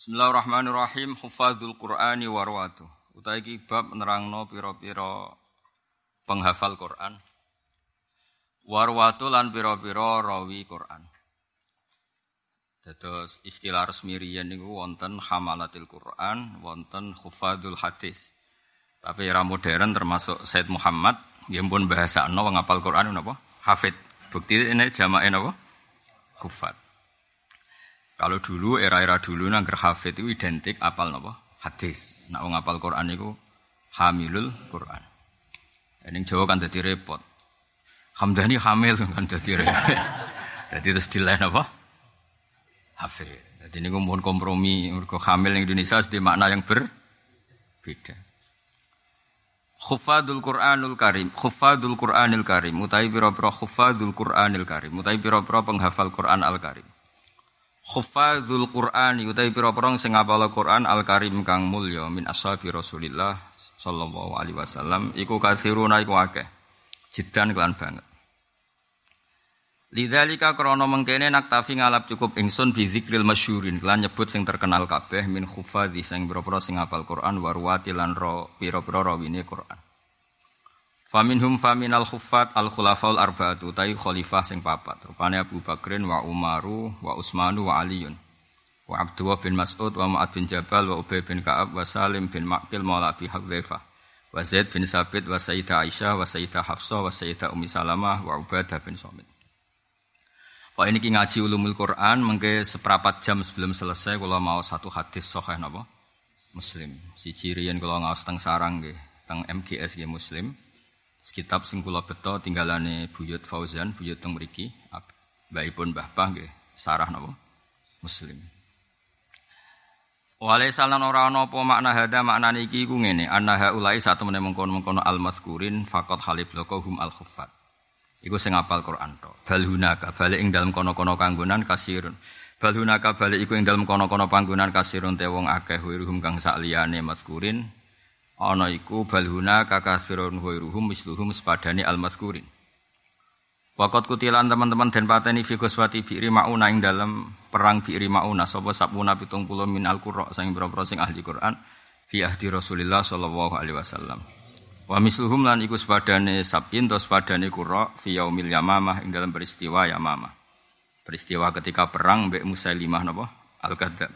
Bismillahirrahmanirrahim. Hufadzul Qur'ani warwatu. Utai iki bab nerangno pira-pira penghafal Quran. Warwatu lan pira-pira rawi Quran. Dados istilah resmi riyen niku wonten hamalatil Quran, wonten hufadzul hadis. Tapi era modern termasuk Said Muhammad, nggih pun bahasa no ngapal Quran napa? Hafid. Bukti ini jamaah napa? Hufad. Kalau dulu era-era dulu nangger hafid itu identik apal napa? Hadis. Nak wong apal Quran itu hamilul Quran. Ini Jawa kan jadi repot. Hamdani hamil kan jadi repot. jadi terus dilain apa? Hafid. Jadi ini mohon kompromi. Mereka hamil yang Indonesia di makna yang berbeda. Khufadul Quranul Karim, Khufadul Quranil Karim, mutai pira-pira Khufadul Quranil Karim, mutai pira-pira penghafal Quran Al Karim. Khufadzul Qur'an utai pira-pira sing ngapal Qur'an Al-Karim kang mulya min ashabi Rasulillah sallallahu alaihi wasallam iku kathiruna iku akeh. Jidan kelan banget. Lidzalika krana mengkene naktafi ngalap cukup ingsun bi zikril masyhurin lan nyebut sing terkenal kabeh min khufadzi sing pira-pira sing ngapal Qur'an warwati lan ro pira-pira rawine Qur'an. Faminhum faminal khuffat al khulafaul arba'atu tai khalifah sing papat. Rupane Abu Bakrin wa Umaru wa Utsmanu wa Aliun. Wa Abdullah bin Mas'ud wa Mu'ad bin Jabal wa Ubay bin Ka'ab wa Salim bin Maqil maula Abi Hudzaifah. Wa Zaid bin Sabit wa Sayyidah Aisyah wa Sayyidah Hafsah wa Sayyidah Ummi Salamah wa Ubadah bin Samit. Pak ini ngaji ulumul Quran mengke seperempat jam sebelum selesai kalau mau satu hadis sahih napa? Muslim. Si cirian kalau ngawas teng sarang nggih, teng MGS nggih Muslim. Sekitab sing kula beto tinggalane Buyut Fauzan, Buyut teng mriki. Mbahipun Mbah Pah nggih sarah napa? Muslim. Wale salan ora ana apa makna hada maknane iki iku ngene, annaha ulai satu meneh mengkono-mengkono al-mazkurin faqat halib hum al-khuffat. Iku sing apal Quran to. Bal hunaka bali ing dalem kono-kono kanggonan kasirun. Bal hunaka bali iku ing dalem kono-kono panggonan kasirun te wong akeh wiruhum kang sak liyane mazkurin ana iku balhuna kakasirun huiruhum misluhum sepadane almaskurin Wakot kutilan teman-teman dan pateni fi goswati bi'ri mauna ing dalam perang bi'ri mauna sapa sabuna pitung puluh min al-qurra sing boro sing ahli Quran fi ahdi Rasulillah sallallahu alaihi wasallam. Wa misluhum lan iku sepadane sabin to sepadane qurra fi yaumil yamamah ing dalam peristiwa yamamah. Peristiwa ketika perang mbek Musailimah napa? Al-Kadzdzab.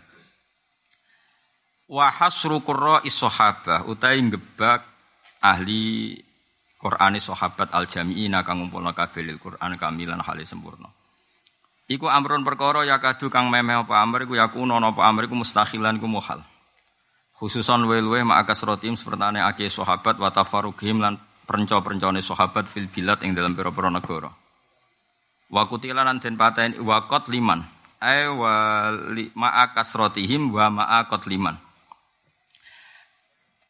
Wa hasru qurra sahabah utai ngebak ahli Qur'ani sahabat al jami'ina kang ngumpulna kabeh Qur'an kamilan hale sempurna. Iku amrun perkara ya kadu kang memeh apa amr iku yakuno apa amr iku mustakhilan iku muhal. Khususan luwe-luwe ma'akas rotim sepertane ake sahabat wa tafaruqihim lan perenco-perencone sahabat fil bilad ing dalam pira-pira negara. Wa kutilan lan den pateni wa liman. Ai wa ma'akas rotihim wa ma'akot liman.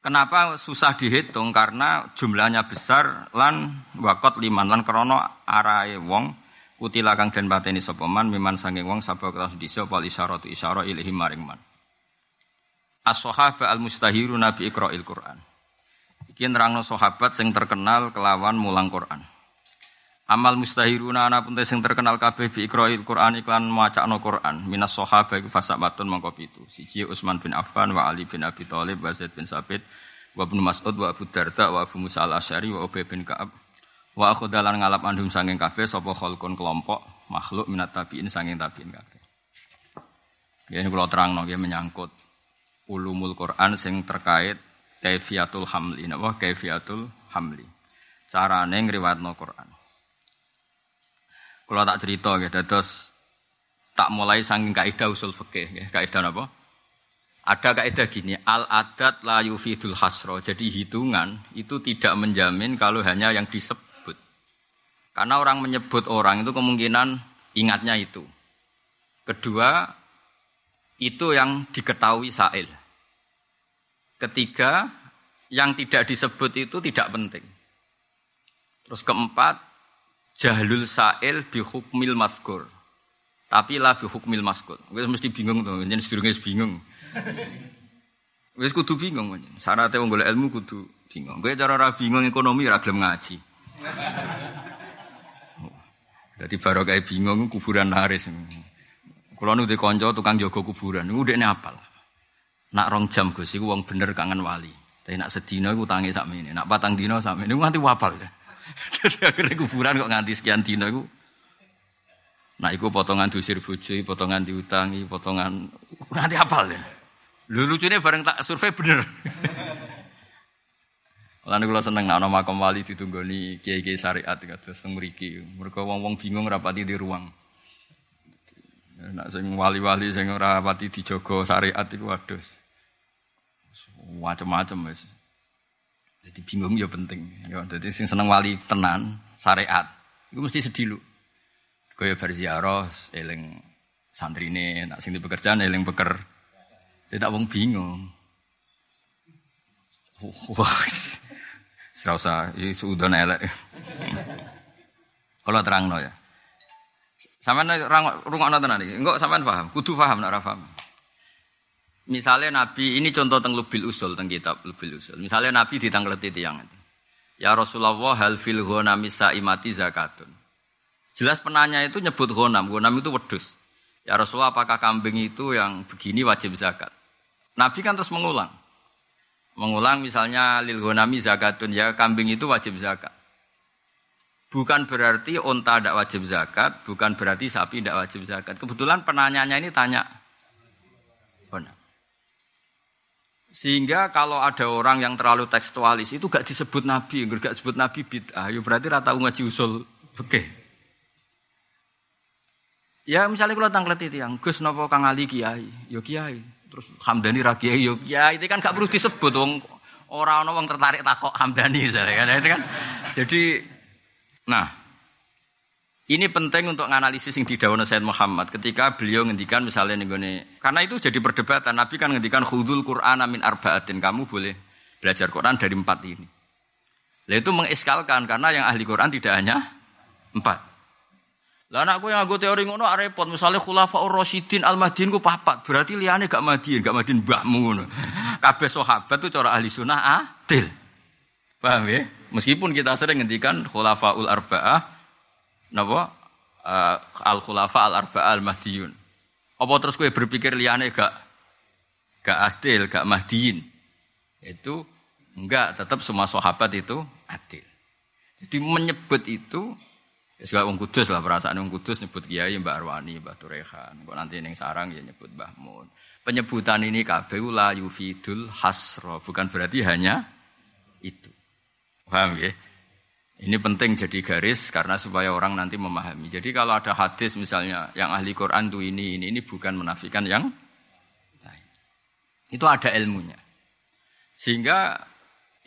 Kenapa susah dihitung? Karena jumlahnya besar lan wakot liman lan krono arai wong kutila kang den pateni sapa man miman sange wong sapa kelas disa wal isyaratu isyara ilahi maring man. As-sahaba al-mustahiru nabi iqra'il Qur'an. Iki nerangno sahabat sing terkenal kelawan mulang Quran. Amal mustahiruna ana pun sing terkenal kabeh bi iqra'il Qur'an iklan macakno Qur'an minas sahaba iku fasabatun mangko pitu. Siji Utsman bin Affan wa Ali bin Abi Thalib wa Zaid bin Sabit wa Ibnu Mas'ud wa Abu Darda wa Abu Musa al-Asy'ari wa Ubay bin Ka'ab wa akhudalan ngalap andum sanging kabeh sapa khalqun kelompok makhluk minat tabiin sanging tabiin kabeh. Ini kalau terang nggih menyangkut ulumul Quran sing terkait kaifiatul hamli napa kaifiatul hamli. Carane ngriwatno Quran. Kalau tak cerita gitu, terus tak mulai sangking kaidah usul fikih, ya. kaidah apa? Ada kaidah gini, al adat la yufidul hasro. Jadi hitungan itu tidak menjamin kalau hanya yang disebut. Karena orang menyebut orang itu kemungkinan ingatnya itu. Kedua, itu yang diketahui sa'il. Ketiga, yang tidak disebut itu tidak penting. Terus keempat, jahlul sa'il bi hukmil mazkur. Tapi lah bi hukmil maskur. Wis mesti bingung tuh, jeneng sedurunge bingung. Wis kudu bingung. Syaratnya wong golek ilmu kudu bingung. Kowe cara ora bingung ekonomi ora gelem ngaji. Jadi baru kayak bingung kuburan haris. Kalau nu kanca tukang jaga kuburan, nu dekne apal. Nak rong jam Gus iku wong bener kangen wali. Tapi nak sedina iku tangi sakmene. Nak patang dina sakmene nganti wapal. Dadi akhirnya kuburan kok nganti sekian dina iku Nah, iku potongan diusir bojo, potongan diutangi, potongan nganti apal ya. Lu lucunya bareng tak survei bener. Lan kula seneng nek ana makam wali ditunggoni kiai-kiai syariat terus mriki. Mergo wong-wong bingung rapati di ruang. Nek sing wali-wali sing ora rapati dijaga syariat iku waduh macam-macam wis. Jadi bingung ya penting. Ya, jadi sing seneng wali tenan syariat, itu mesti sedih lu. Kaya berziarah eling santrine, nak sing pekerjaan eling beker. Tidak wong bingung. Wah, serasa ini sudah elek. Kalau terang no ya. Sampai rumah nonton nanti, enggak sampai paham, kudu paham nak paham. Misalnya Nabi, ini contoh tentang lubil usul, tentang kitab lubil usul. Misalnya Nabi ditangkleti tiang itu. Ya Rasulullah hal fil ghanami imati zakatun. Jelas penanya itu nyebut ghanam, ghanam itu wedus. Ya Rasulullah apakah kambing itu yang begini wajib zakat? Nabi kan terus mengulang. Mengulang misalnya lil ghanami zakatun, ya kambing itu wajib zakat. Bukan berarti onta tidak wajib zakat, bukan berarti sapi tidak wajib zakat. Kebetulan penanyanya ini tanya Sehingga kalau ada orang yang terlalu tekstualis itu gak disebut nabi, gak disebut nabi bid'ah, ya berarti rata ngaji usul oke. Ya misalnya kalau tangklet itu yang Gus nopo Kang Ali kiai, yo ya kiai. Terus Hamdani ra kiai, yo kiai. Itu kan gak perlu disebut wong orang orang tertarik takok Hamdani misalnya kan. Itu kan. Jadi nah ini penting untuk menganalisis yang didawuhna Sayyid Muhammad ketika beliau ngendikan misalnya nih karena itu jadi perdebatan Nabi kan ngendikan khudul Quran amin arbaatin kamu boleh belajar Quran dari empat ini. Lah itu mengiskalkan karena yang ahli Quran tidak hanya empat. Lah anakku yang aku teori ngono repot misalnya khulafaur rasyidin al mahdin ku papat berarti liane gak madin gak madin mbahmu. Kabeh sahabat tuh cara ahli sunnah adil. Paham ya? Meskipun kita sering ngendikan khulafaul arba'ah napa uh, al khulafa al arba al mahdiyun. Apa terus kowe berpikir liyane gak gak adil, gak mahdiin. Itu enggak, tetap semua sahabat itu adil. Jadi menyebut itu Ya segala wong lah perasaan wong kudus nyebut kiai Mbak Arwani, Mbak Turehan. Kok nanti neng sarang ya nyebut Mbah Mun. Penyebutan ini kabeh la yufidul hasro, bukan berarti hanya itu. Paham ya? Ini penting jadi garis karena supaya orang nanti memahami. Jadi kalau ada hadis misalnya yang ahli Quran tuh ini ini ini bukan menafikan yang lain. Itu ada ilmunya. Sehingga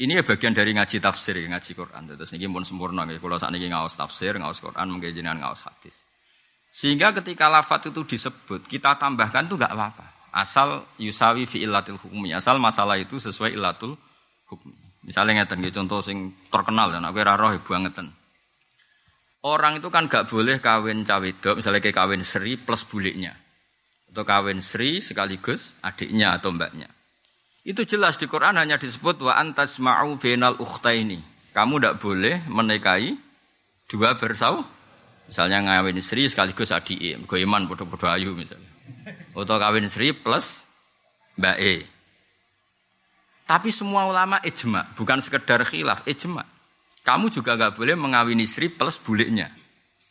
ini ya bagian dari ngaji tafsir, ngaji Quran. Terus ini pun sempurna. Kalau saat ini ngawas tafsir, ngawas Quran, mungkin ngawas hadis. Sehingga ketika lafat itu disebut, kita tambahkan tuh gak apa-apa. Asal yusawi fi illatil hukmi. Asal masalah itu sesuai illatul hukmi. Misalnya ngeten contoh sing terkenal dan aku roh ibu ngeten. Orang itu kan gak boleh kawin cawe wedok, misalnya kayak kawin Sri plus buliknya. Atau kawin Sri sekaligus adiknya atau mbaknya. Itu jelas di Quran hanya disebut wa antas ma'u benal ini. Kamu tidak boleh menikahi dua bersau. Misalnya ngawin Sri sekaligus adik, iman bodoh-bodoh ayu misalnya. Atau kawin Sri plus mbak E. Tapi semua ulama ijma, bukan sekedar khilaf, ijma. Kamu juga nggak boleh mengawini Sri plus buliknya.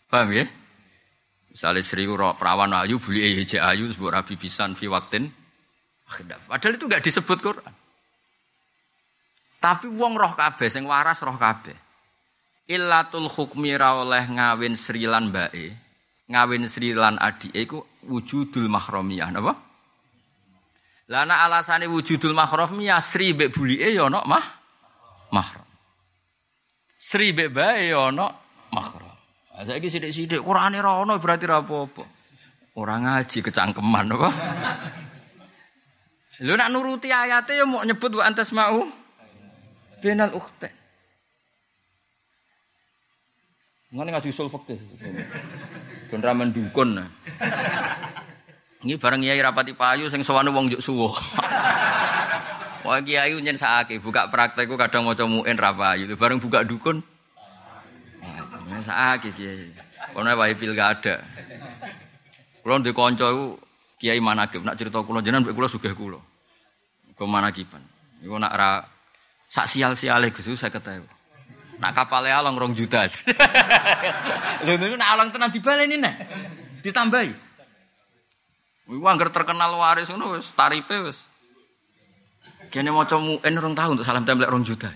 Paham ya? Misalnya Sri perawan ayu, bulik hiji ayu, sebut rabi bisan fi waktin. Padahal itu nggak disebut Quran. Tapi wong roh kabeh, sing waras roh kabeh. Illatul hukmi oleh ngawin Sri lan mbake, ngawin Sri lan iku wujudul mahramiyah, napa? Lah nek alasane wujudul mahram ya sri mbek bulike ya ana mah mahram. Sri mbek bae ya ana mahram. Saiki sithik-sithik Qur'ane ra ono berarti ra apa-apa. Ngaji kecangkeman apa. Lu nak nuruti ayatnya ya mau nyebut wa antas mau benal ukhtain. Ngene ngaji usul fikih. Don ra mendukun. Ini bareng kiai rapati payu sing sowan wong juk suwo. Wah kiai nyen sakake buka praktekku kadang maca muin ra payu, bareng buka dukun. Nah, sakake kiai. Kono wae pilkada. Kulo ndek kanca iku kiai manakib nak cerita kula jenengan mbek kula sugih kula. Ke mana kipan? Iku nak ra sak sial-siale Gus saya ketahui. Nak kapalnya along rong juta. Lho niku nak along tenan dibaleni nek. Ditambahi. Iku anggar terkenal waris ngono wis tarife wis. Kene maca muin rong tahun untuk salam templek rong juta.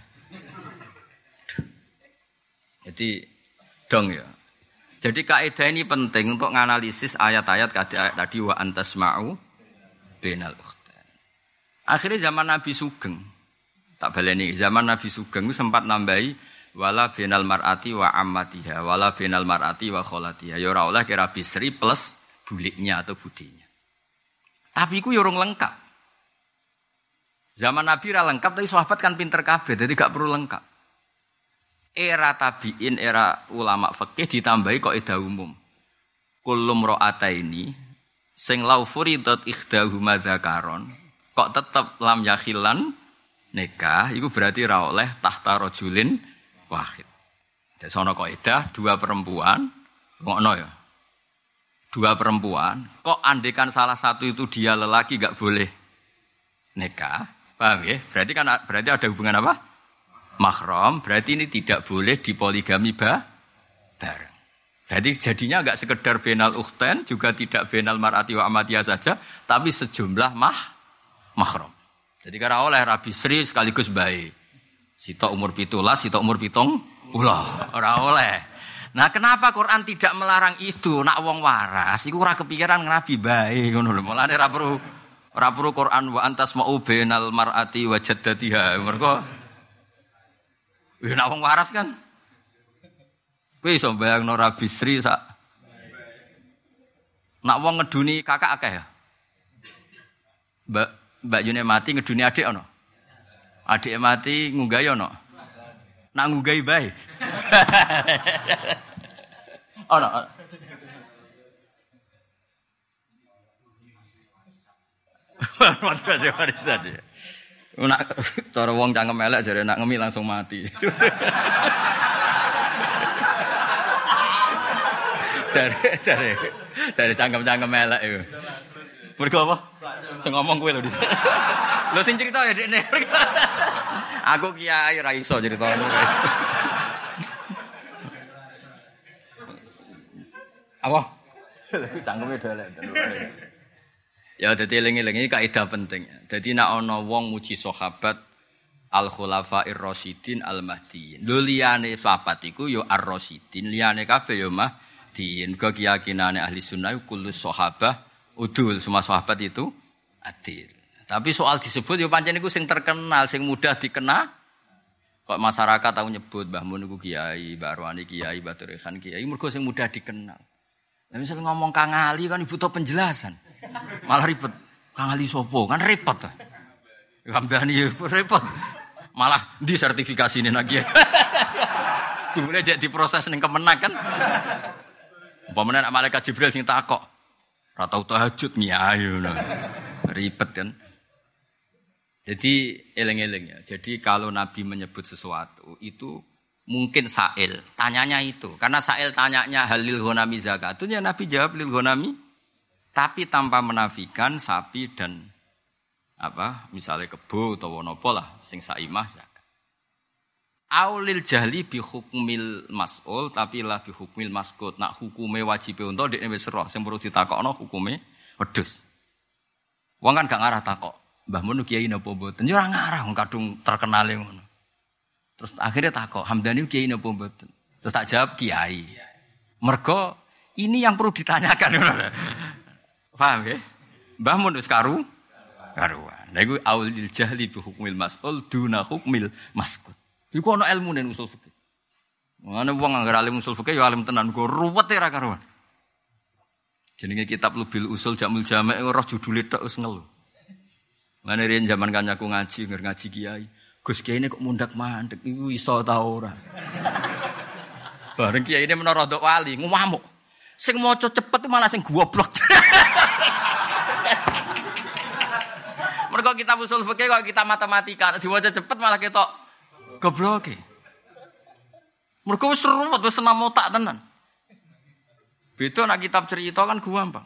Jadi dong ya. Jadi kaidah ini penting untuk menganalisis ayat-ayat tadi wa antasma'u benal ukhtan. Akhirnya zaman Nabi Sugeng. Tak baleni zaman Nabi Sugeng sempat nambahi wala benal mar'ati wa ammatiha wala benal mar'ati wa kholatiha. Ya ora oleh kira bisri plus buliknya atau budinya. Tapi itu ya lengkap. Zaman Nabi ra lengkap tapi sahabat kan pinter kabeh jadi gak perlu lengkap era tabiin, era ulama fikih ditambahi kok ida umum. Kulum ro'ata ini, sing lau furidat ikhdahuma dzakaron, kok tetap lam yakhilan nikah, itu berarti ra oleh tahta rojulin wahid. Jadi sono ida, dua perempuan, ngono ya. Dua perempuan, kok andekan salah satu itu dia lelaki gak boleh nikah, paham ya? Berarti kan berarti ada hubungan apa? mahram, berarti ini tidak boleh dipoligami ba bareng. Jadi jadinya enggak sekedar benal ukhten, juga tidak benal marati wa amatiyah saja, tapi sejumlah mah mahram. Jadi karena oleh Rabi Sri sekaligus baik. Sito umur pitulas, sito umur pitong pula. Orang oleh. Nah kenapa Quran tidak melarang itu? Nak wong waras, iku ora kepikiran Nabi baik ngono lho. Mulane ora perlu ora perlu Quran wa antas mau benal marati wa jaddatiha. Mergo Wih, nak wong waras kan. Kowe iso bayangno Rabi Sri sak. Nak wong ngeduni kakak akeh ya. Mbak Mbak Yune mati ngeduni adik ono. Adik mati ngunggahi ono. Nak ngunggahi bae. ono. Waduh, waduh, waduh, Nak cara wong cangkem elek jare nak ngemi langsung mati. jare jare jare cangkem-cangkem elek iku. Mergo apa? Sing ngomong kowe lho di Lho sing cerita ya dekne. Aku kiai ra iso cerita Apa? Cangkeme delek. Ya dadi eling-eling iki kaidah penting. Dadi nek ana wong muji sahabat al khulafair rasyidin al mahdiin. Lho liyane sahabat iku ya ar rasyidin, liyane kabeh ya mahdiin. Kok keyakinane ahli sunnah kullu sahabah udul, semua sahabat itu adil. Tapi soal disebut ya pancen iku sing terkenal, sing mudah dikenal. Kok masyarakat tahu nyebut Mbah Mun kiai, Mbah Arwani kiai, Batur Khan kiai, mergo sing mudah dikenal. Nah, misalnya ngomong Kang Ali kan butuh penjelasan. Malah ribet. Kang Ali sopo kan repot. Hamdani ya repot. Malah di sertifikasi ini lagi. Dimulai jadi diproses nih kemenang kan. Nak malaikat Jibril sing takok. Tahajud ayo Ribet kan. Jadi eleng-eleng ya. Jadi kalau Nabi menyebut sesuatu itu mungkin sa'il. Tanyanya itu. Karena sa'il tanyanya halil ghonami zakatun ya Nabi jawab lil ghonami tapi tanpa menafikan sapi dan apa misalnya kebo atau nopo lah sing saimah zakat. Aulil jahli bi hukmil mas'ul tapi lah bi hukmil maskut. Nak hukume wajib untuk dekne wis roh sing perlu ditakokno hukume wedhus. Wong kan gak ngarah takok. Mbah Mun kiai napa mboten? Ya ora ngarah kadung terkenal ngono. Terus akhirnya takok, Hamdani kiai napa mboten? Terus tak jawab kiai. Mergo ini yang perlu ditanyakan. Paham ya? Mbah mun wis karu karuan. Lha iku aulil jahli bi hukmil mas'ul duna hukmil maskut. Iku ana ilmu ning usul fikih. Mane wong anggere alim usul fikih ya alim tenan go ruwet ya ra karuan. Jenenge kitab Lubil Usul Jamul Jamek roh judule tok wis ngelu. Mane riyen zaman kanyaku ngaji, ngaji kiai. Gus kiai ini kok mundak mandek iku iso ta ora? Bareng kiai ini menara wali ngomong Sing maca cepet malah sing goblok. Mereka kita usul fikih kok kita matematika, diwaca cepet malah ketok goblok. Mereka wis ruwet wis senam otak tenan. Beda nak kitab cerita kan gampang.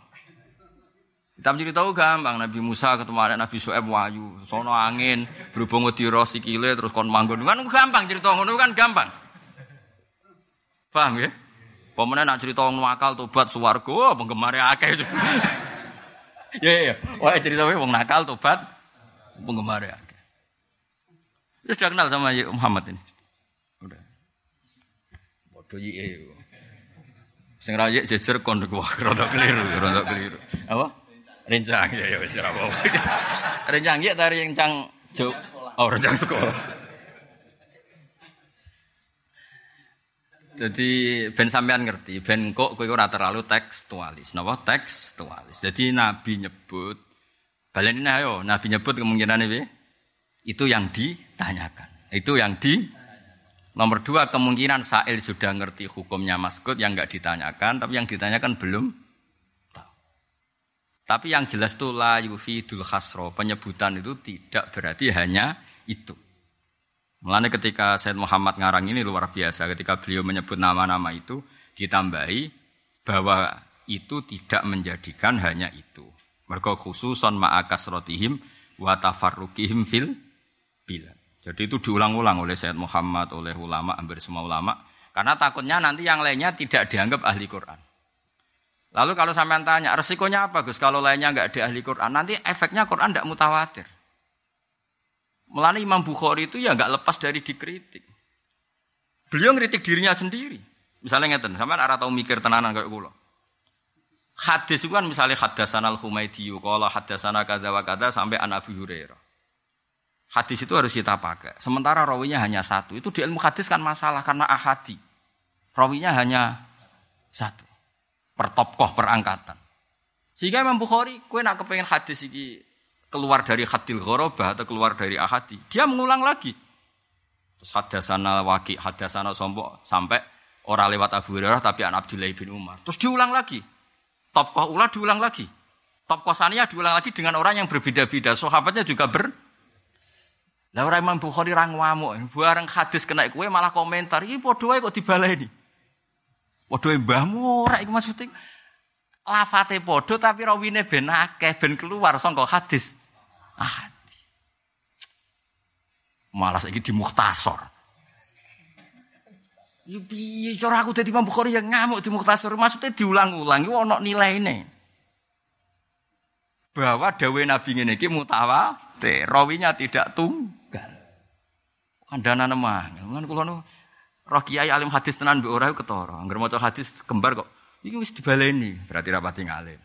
Kita cerita gampang, Nabi Musa ketemu anak Nabi Su'eb wayu, sono angin, berhubung wedira sikile terus kon manggon. Kan gampang cerita ngono kan gampang. Paham ya? Pemenang nak cerita wong nakal tobat swarga, penggemar akeh. Ya ya, ya. wah cerita wong nakal tobat penggemar akeh. Dia sudah kenal sama Muhammad ini. Udah. Bodoh iya. Sing ra jejer kon wah rada keliru, rada keliru. Apa? Rencang ya ya wis ora apa-apa. Rencang ya tari rencang juk. Oh, rencang sekolah. Jadi ben sampean ngerti, ben kok kowe ora terlalu tekstualis. Napa tekstualis. Jadi Nabi nyebut baleni ayo, Nabi nyebut kemungkinan ini itu yang ditanyakan. Itu yang di nomor dua kemungkinan Sa'il sudah ngerti hukumnya maskut yang enggak ditanyakan, tapi yang ditanyakan belum tapi yang jelas itu la yufidul khasro. Penyebutan itu tidak berarti hanya itu. Mulanya ketika Said Muhammad ngarang ini luar biasa. Ketika beliau menyebut nama-nama itu, ditambahi bahwa itu tidak menjadikan hanya itu. Mereka khususon ma'akas rotihim wa tafarrukihim fil bilan. Jadi itu diulang-ulang oleh Said Muhammad, oleh ulama, hampir semua ulama. Karena takutnya nanti yang lainnya tidak dianggap ahli Quran. Lalu kalau sampean tanya, resikonya apa Gus kalau lainnya nggak ada ahli Quran? Nanti efeknya Quran tidak mutawatir. Melani Imam Bukhari itu ya nggak lepas dari dikritik. Beliau ngeritik dirinya sendiri. Misalnya ngeten, sampean arah tahu mikir tenanan kayak kulo. Hadis itu kan misalnya hadasan al Humaydi, kalau hadasan kada wa kada sampai an Abu Hurairah. Hadis itu harus kita pakai. Sementara rawinya hanya satu. Itu di ilmu hadis kan masalah karena ahadi. Rawinya hanya satu pertopkoh perangkatan. Sehingga Imam Bukhari, kue nak kepengen hadis ini keluar dari hadil ghorobah atau keluar dari ahadi, dia mengulang lagi. Terus hadasana waki, hadasana sombok sampai orang lewat Abu Hurairah tapi anak Abdullah bin Umar. Terus diulang lagi. Topkoh ulah diulang lagi. Topkoh sania diulang lagi dengan orang yang berbeda-beda. Sahabatnya juga ber lah orang Imam Bukhari rang ngamuk, hadis kena kue malah komentar, ini podo kok dibaleni. Padha mbahmu ora iku maksudnya lafate padha tapi rawine ben akeh ben keluar saka hadis. Ah. Malah saiki di mukhtasar. Ya piye cara aku dadi Imam Bukhari yang ngamuk di mukhtasar maksudnya diulang-ulang iku ana nilaine. Bahwa dawe Nabi ngene iki mutawatir, rawinya tidak tunggal. Kandhana nemah. Mun kula Roh kiai alim hadis tenan mbek ora ketara. Angger maca hadis kembar kok iki wis dibaleni, berarti rapati ngalim.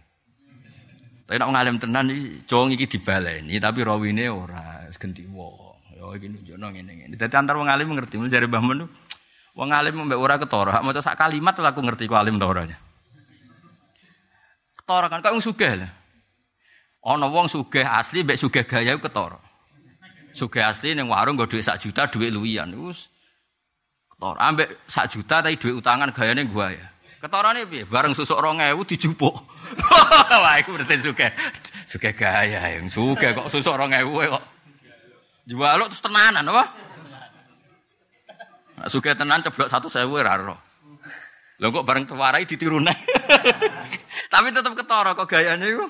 Tapi nek ngalim tenan iki jong iki dibaleni tapi rawine ora wis genti wong. Ya iki nunjukno ngene-ngene. Dadi antar wong alim ngerti, jare Mbah Mun wong alim mbek ora ketara, maca sak kalimat aku ngerti ku alim ta. Ketara kan kok wong sugih lah. Ana wong sugih asli mbek sugih gaya ketara. Sugih asli ning warung nggo dhuwit sak juta dhuwit luwian. Wis Tor ambek sak juta tapi duit utangan gayane gua ya. Ketorane piye? Bareng susuk 2000 dijupuk. Wah, iku berarti suke. Suke gaya yang suke kok susuk 2000 kok. Jual lo terus tenanan apa? Suke tenan ceblok satu sewu ora ro. Lho kok bareng tewarai ditiru Tapi tetap ketara kok gayane iku.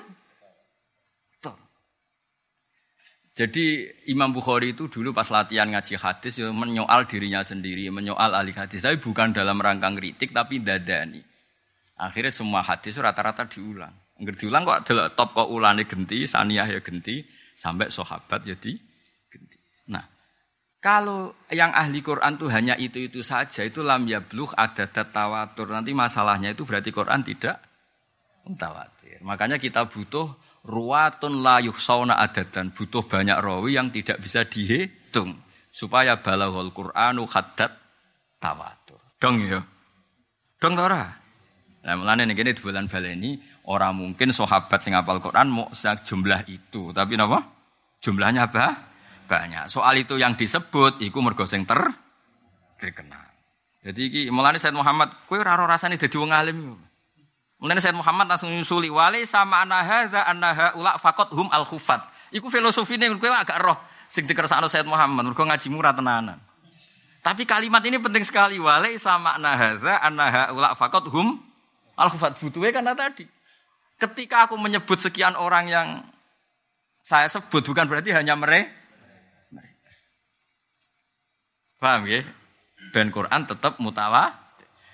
Jadi Imam Bukhari itu dulu pas latihan ngaji hadis ya menyoal dirinya sendiri, menyoal ahli hadis. Tapi bukan dalam rangka kritik tapi dadani. Akhirnya semua hadis rata-rata diulang. Enggak diulang kok adalah top kok ulane genti, saniyah ya genti, sampai sahabat jadi genti. Nah, kalau yang ahli Quran itu hanya itu-itu saja, itu lam yablugh ada tawatur. Nanti masalahnya itu berarti Quran tidak mutawatir. Makanya kita butuh ruwatun la yuhsauna adatan butuh banyak rawi yang tidak bisa dihitung supaya balaghul Qur'anu haddad tawatur. Dong ya. Dong ta ora? Lah mulane ning kene bulan baleni ora mungkin sahabat sing hafal Quran mau jumlah itu, tapi napa? Jumlahnya apa? Banyak. Soal itu yang disebut iku mergo sing ter terkenal. Jadi iki mulane Said Muhammad kowe ora rasane dadi wong alim. Mulane Said Muhammad langsung nyusuli wali sama anna hadza anna ulak fakot hum al khufat. Iku filosofine kowe agak roh sing dikersakno Said Muhammad mergo ngaji murah tenanan. Tapi kalimat ini penting sekali wali sama anna hadza anna ulak fakot hum al khufat butuhe karena tadi. Ketika aku menyebut sekian orang yang saya sebut bukan berarti hanya mereka. Paham ya? Dan Quran tetap mutawa.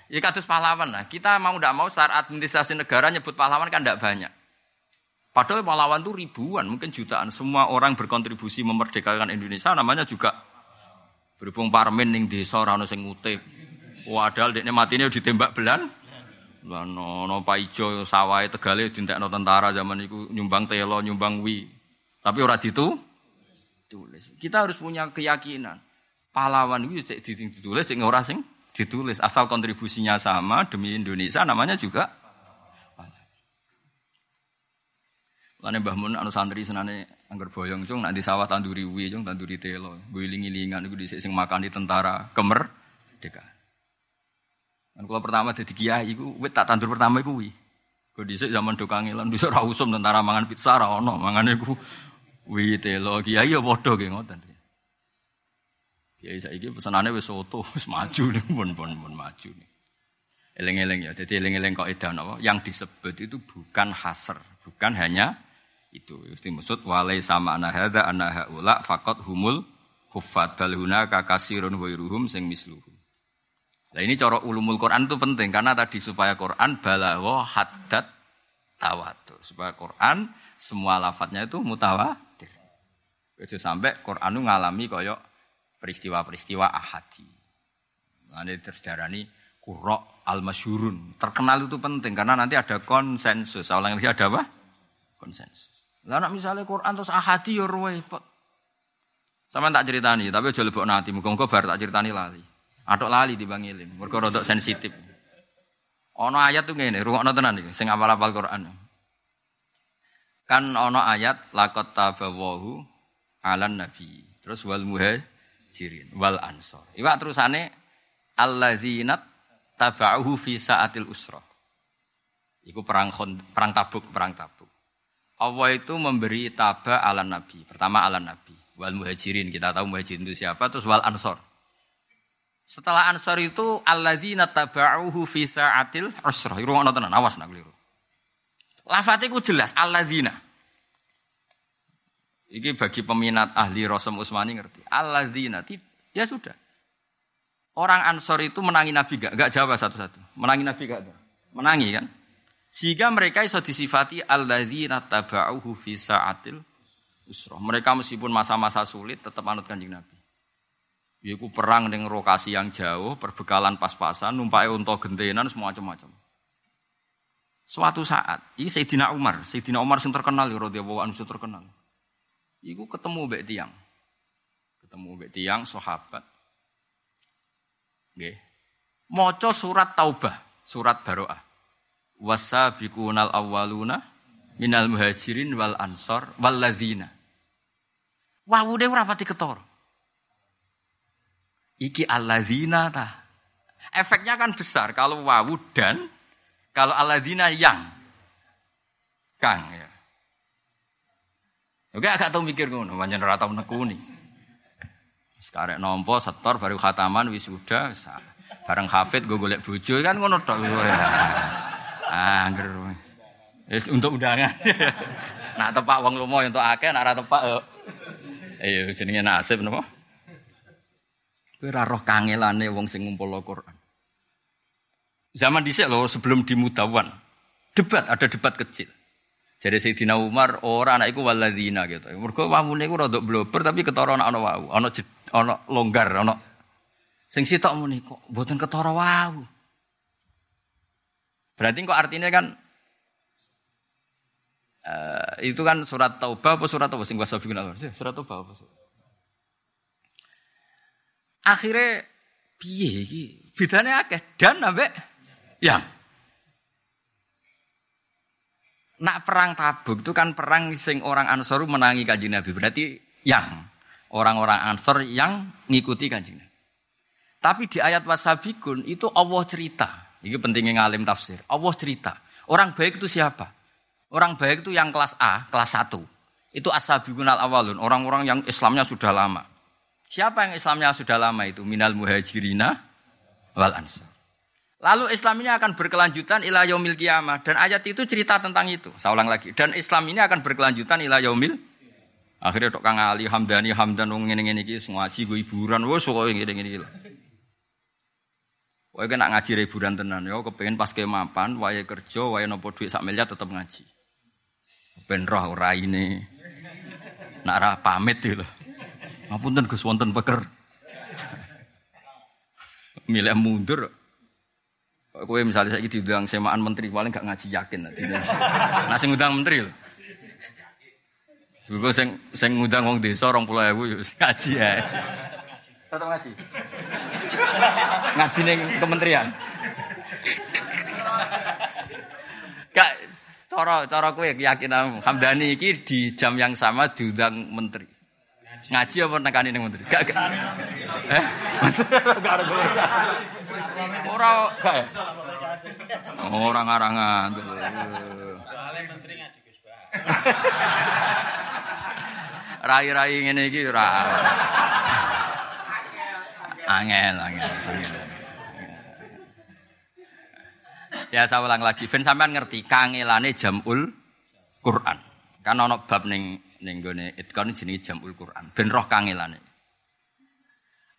Ya kados pahlawan lah. Kita mau tidak mau secara administrasi negara nyebut pahlawan kan tidak banyak. Padahal pahlawan itu ribuan, mungkin jutaan. Semua orang berkontribusi memerdekakan Indonesia namanya juga berhubung parmen ning desa ora ono sing ngutip. Padahal dekne matine ditembak belan. Lah no, no Pak Ijo sawai Tegale dintekno tentara zaman itu nyumbang telo, nyumbang wi. Tapi ora ditu tulis. Kita harus punya keyakinan. Pahlawan itu cek ditulis, cek ora sing ditulis. Asal kontribusinya sama demi Indonesia namanya juga Lane Mbah Mun anu santri senane angger boyong cung nanti sawah tanduri wi cung tanduri telo. Guling-gilingan iku dhisik sing makan di tentara kemer deka. Kan kula pertama dadi kiai iku wit tak tandur pertama iku wi. Kok dhisik zaman do kangelan bisa ra usum tentara mangan pizza ra ono, mangane iku wi telo kiai ya padha ge ngoten. Kiai saiki pesenane wis soto, wis maju nih, pun pun pun maju nih. Eleng-eleng ya, jadi eleng-eleng kok edan apa? Yang disebut itu bukan hasr, bukan hanya itu mesti maksud walai sama anak hada anak haula fakot humul hufat balhuna kakasirun wairuhum sing misluhum. Nah ini cara ulumul Quran itu penting karena tadi supaya Quran balawo hadat tawatur supaya Quran semua lafadznya itu mutawatir. Itu sampai Quran itu ngalami koyok peristiwa-peristiwa ahadi. Nanti tersedarani kurok al masyurun terkenal itu penting karena nanti ada konsensus. Awalnya ada apa? Konsensus. Lah misalnya Quran terus ahadi ya repot. Sama tak ceritani, tapi aja lebok nanti. Muga-muga bar tak ceritani lali. Atok lali di Bang Ilim, mergo rodok sensitif. Ono ayat tuh ngene, rungokno tenan iki sing apal-apal Quran. Kan ono ayat laqad tabawahu alan nabi. Terus wal muhajirin wal ansor. Iwak terusane alladzina taba'uhu fi saatil usra. Iku perang perang Tabuk, perang Tabuk. Allah itu memberi taba ala Nabi. Pertama ala Nabi. Wal muhajirin. Kita tahu muhajirin itu siapa. Terus wal ansor. Setelah ansor itu alladzina taba'uhu fi sa'atil usrah. Iku ngono tenan, awas nak keliru. Lafate ku jelas alladzina. Iki bagi peminat ahli Rasul Usmani ngerti. Alladzina. Ya sudah. Orang ansor itu menangi Nabi gak? Gak jawab satu-satu. Menangi Nabi gak? Menangi kan? Sehingga mereka iso disifati alladzina taba'uhu fi sa'atil usrah. Mereka meskipun masa-masa sulit tetap anut Kanjeng Nabi. Yaiku perang dengan lokasi yang jauh, perbekalan pas-pasan, numpai unta gentenan semua macam-macam. Suatu saat, ini Sayyidina Umar, Sayyidina Umar yang terkenal, ya radhiyallahu anhu terkenal. Iku ketemu mbek tiang. Ketemu mbek tiang sahabat. Nggih. Maca surat Taubah, surat Baroah wasabiqunal awwaluna minal muhajirin wal ansor wal ladzina. Wawu deh ora pati ketara. Iki alladzina ta. Efeknya kan besar kalau wawu dan kalau alladzina yang kang ya. Oke agak tau mikir ngono, pancen ora tau nekuni. Sekarang nompo setor baru khataman wisuda bareng hafid gue golek bojo kan ngono tok wis Angger. Wis untuk undangan. nak tepak wong lomo untuk akeh, nak ora tepak. Iya jenenge nasib napa? Kowe ora roh kangelane wong sing ngumpul Quran. Zaman dhisik lho sebelum dimudawan. Debat, ada debat kecil. Jadi Sayyidina Umar ora anak iku waladina gitu. Mergo wawune iku rada blober tapi ketara ana wawu, ana ana longgar, ana sing sitok muni kok mboten ketara wawu. Berarti kok artinya kan uh, itu kan surat taubah apa surat apa sing wasabiqun Surat taubah apa? Akhirnya piye iki? Bedane akeh dan ambek yang Nak perang Tabuk itu kan perang sing orang Ansor menangi kanjeng Nabi. Berarti yang orang-orang Ansor yang ngikuti kanjeng Nabi. Tapi di ayat wasabikun itu Allah cerita ini pentingnya ngalim tafsir. Allah cerita. Orang baik itu siapa? Orang baik itu yang kelas A, kelas 1. Itu ashabiqunal awalun, orang-orang yang Islamnya sudah lama. Siapa yang Islamnya sudah lama itu? Minal muhajirina wal ansar. Lalu Islam ini akan berkelanjutan ila yaumil kiamah dan ayat itu cerita tentang itu. Saya ulang lagi. Dan Islam ini akan berkelanjutan ila yaumil Akhirnya tok Kang Ali Hamdani Hamdan wong ngene-ngene iki ngaji gue hiburan wis kok ngene-ngene iki. Wae kena ngaji hiburan tenan yo kepengen pas kemapan wae kerja wae nopo duit sak miliar tetep ngaji. Ben roh ora ini. Nak ra pamit lho. Ngapunten Gus wonten peker. Milih mundur. Kowe misalnya saya diundang semaan menteri paling gak ngaji yakin. Nah sing ngundang menteri lho. Dulu sing sing ngundang wong desa 20.000 yo ngaji ya. Tetep ngaji. ngaji ning kementerian. Gak cara cara kowe keyakinan Hamdani iki di jam yang sama diundang menteri. Ngaji apa nekani ning menteri? Gak gak. Eh? Gak ada Ora gak ya? Ora ngarangan. Soale menteri ngaji Gus Rai-rai ngene iki ora. Angel, angel, angel. Ya saya ulang lagi, ben sampean ngerti kangelane jamul Quran. Kan ana bab ning ning gone itkon jenenge jamul Quran. Ben roh kangelane.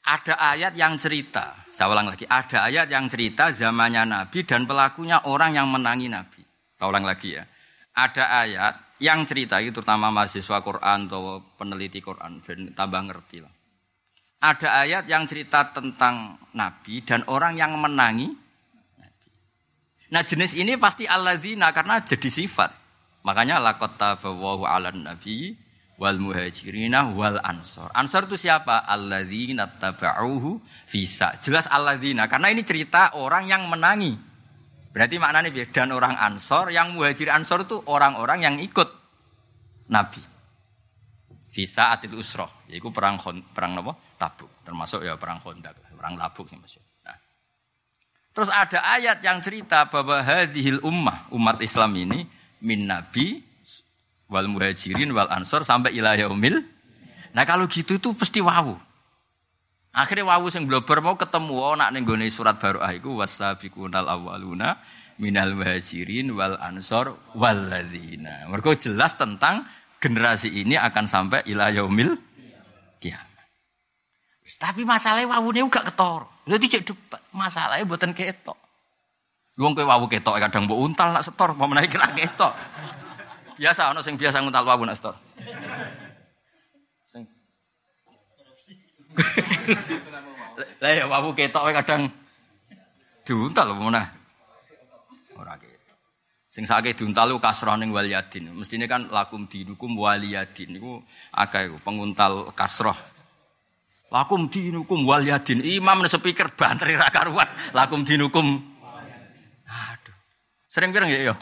Ada ayat yang cerita, saya ulang lagi, ada ayat yang cerita zamannya Nabi dan pelakunya orang yang menangi Nabi. Saya ulang lagi ya. Ada ayat yang cerita itu terutama mahasiswa Quran atau peneliti Quran, ben tambah ngerti lah. Ada ayat yang cerita tentang Nabi dan orang yang menangi Nabi. Nah jenis ini pasti alladzina karena jadi sifat. Makanya lakot tabawahu ala nabi wal muhajirina wal ansor. Ansor itu siapa? Alladzina taba'uhu visa. Jelas alladzina karena ini cerita orang yang menangi. Berarti maknanya dan orang ansor yang muhajir ansor itu orang-orang yang ikut Nabi. Visa atil usroh, yaitu perang perang apa? Tabuk, termasuk ya perang Honda, perang Tabuk sih masuk. Nah. Terus ada ayat yang cerita bahwa hadhil ummah, umat Islam ini min nabi wal muhajirin wal ansor sampai ila yaumil. Nah kalau gitu itu pasti wawu. Akhirnya wawu sing blober mau ketemu oh, nak ning surat baru iku wasabiqunal awwaluna minal muhajirin wal ansor wal ladzina. Mergo jelas tentang generasi ini akan sampai ila yaumil kiamat. Tapi masalahnya wawune gak ketor. Jadi cek debat. Masalahnya buatan ketok. Wong kowe wawu ketok kadang mbok untal nak setor, mau menaik kira ketok. Biasa ana sing biasa nguntal wawu nak setor. Sing Lah ya wawu ketok kadang diuntal mau nah. Ora ketok. Sing sakit diuntal lu kasrah ning waliyadin. Mestine kan lakum dinukum waliyadin iku akeh penguntal kasrah. Lakum dinukum waliyadin. Imam speaker bantri ra karuan. Lakum dinukum Aduh. Sering pirang ya?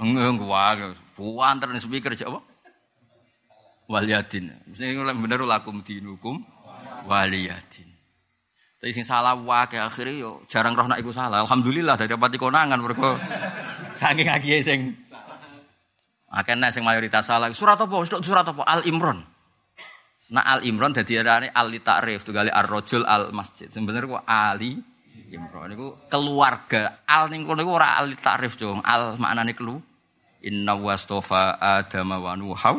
Enggak, enggak. Puan terus speaker apa? Waliyadin. Mesti bener lakum dinukum waliyadin. Tapi sing salah wae akhirnya yo jarang roh nak iku salah. Alhamdulillah dari pati konangan mergo saking akeh sing Akhirnya sing mayoritas salah. Surat apa? Surat apa? Al Imran. Nah Al Imran dadi arane Al Ta'rif tuh kali Ar-Rajul Al Masjid. Sebenarnya kok Ali Imran niku keluarga. Al ning kono iku ora al takrif, Jong. Al maknane kelu. Inna wastofa Adam wa Nuha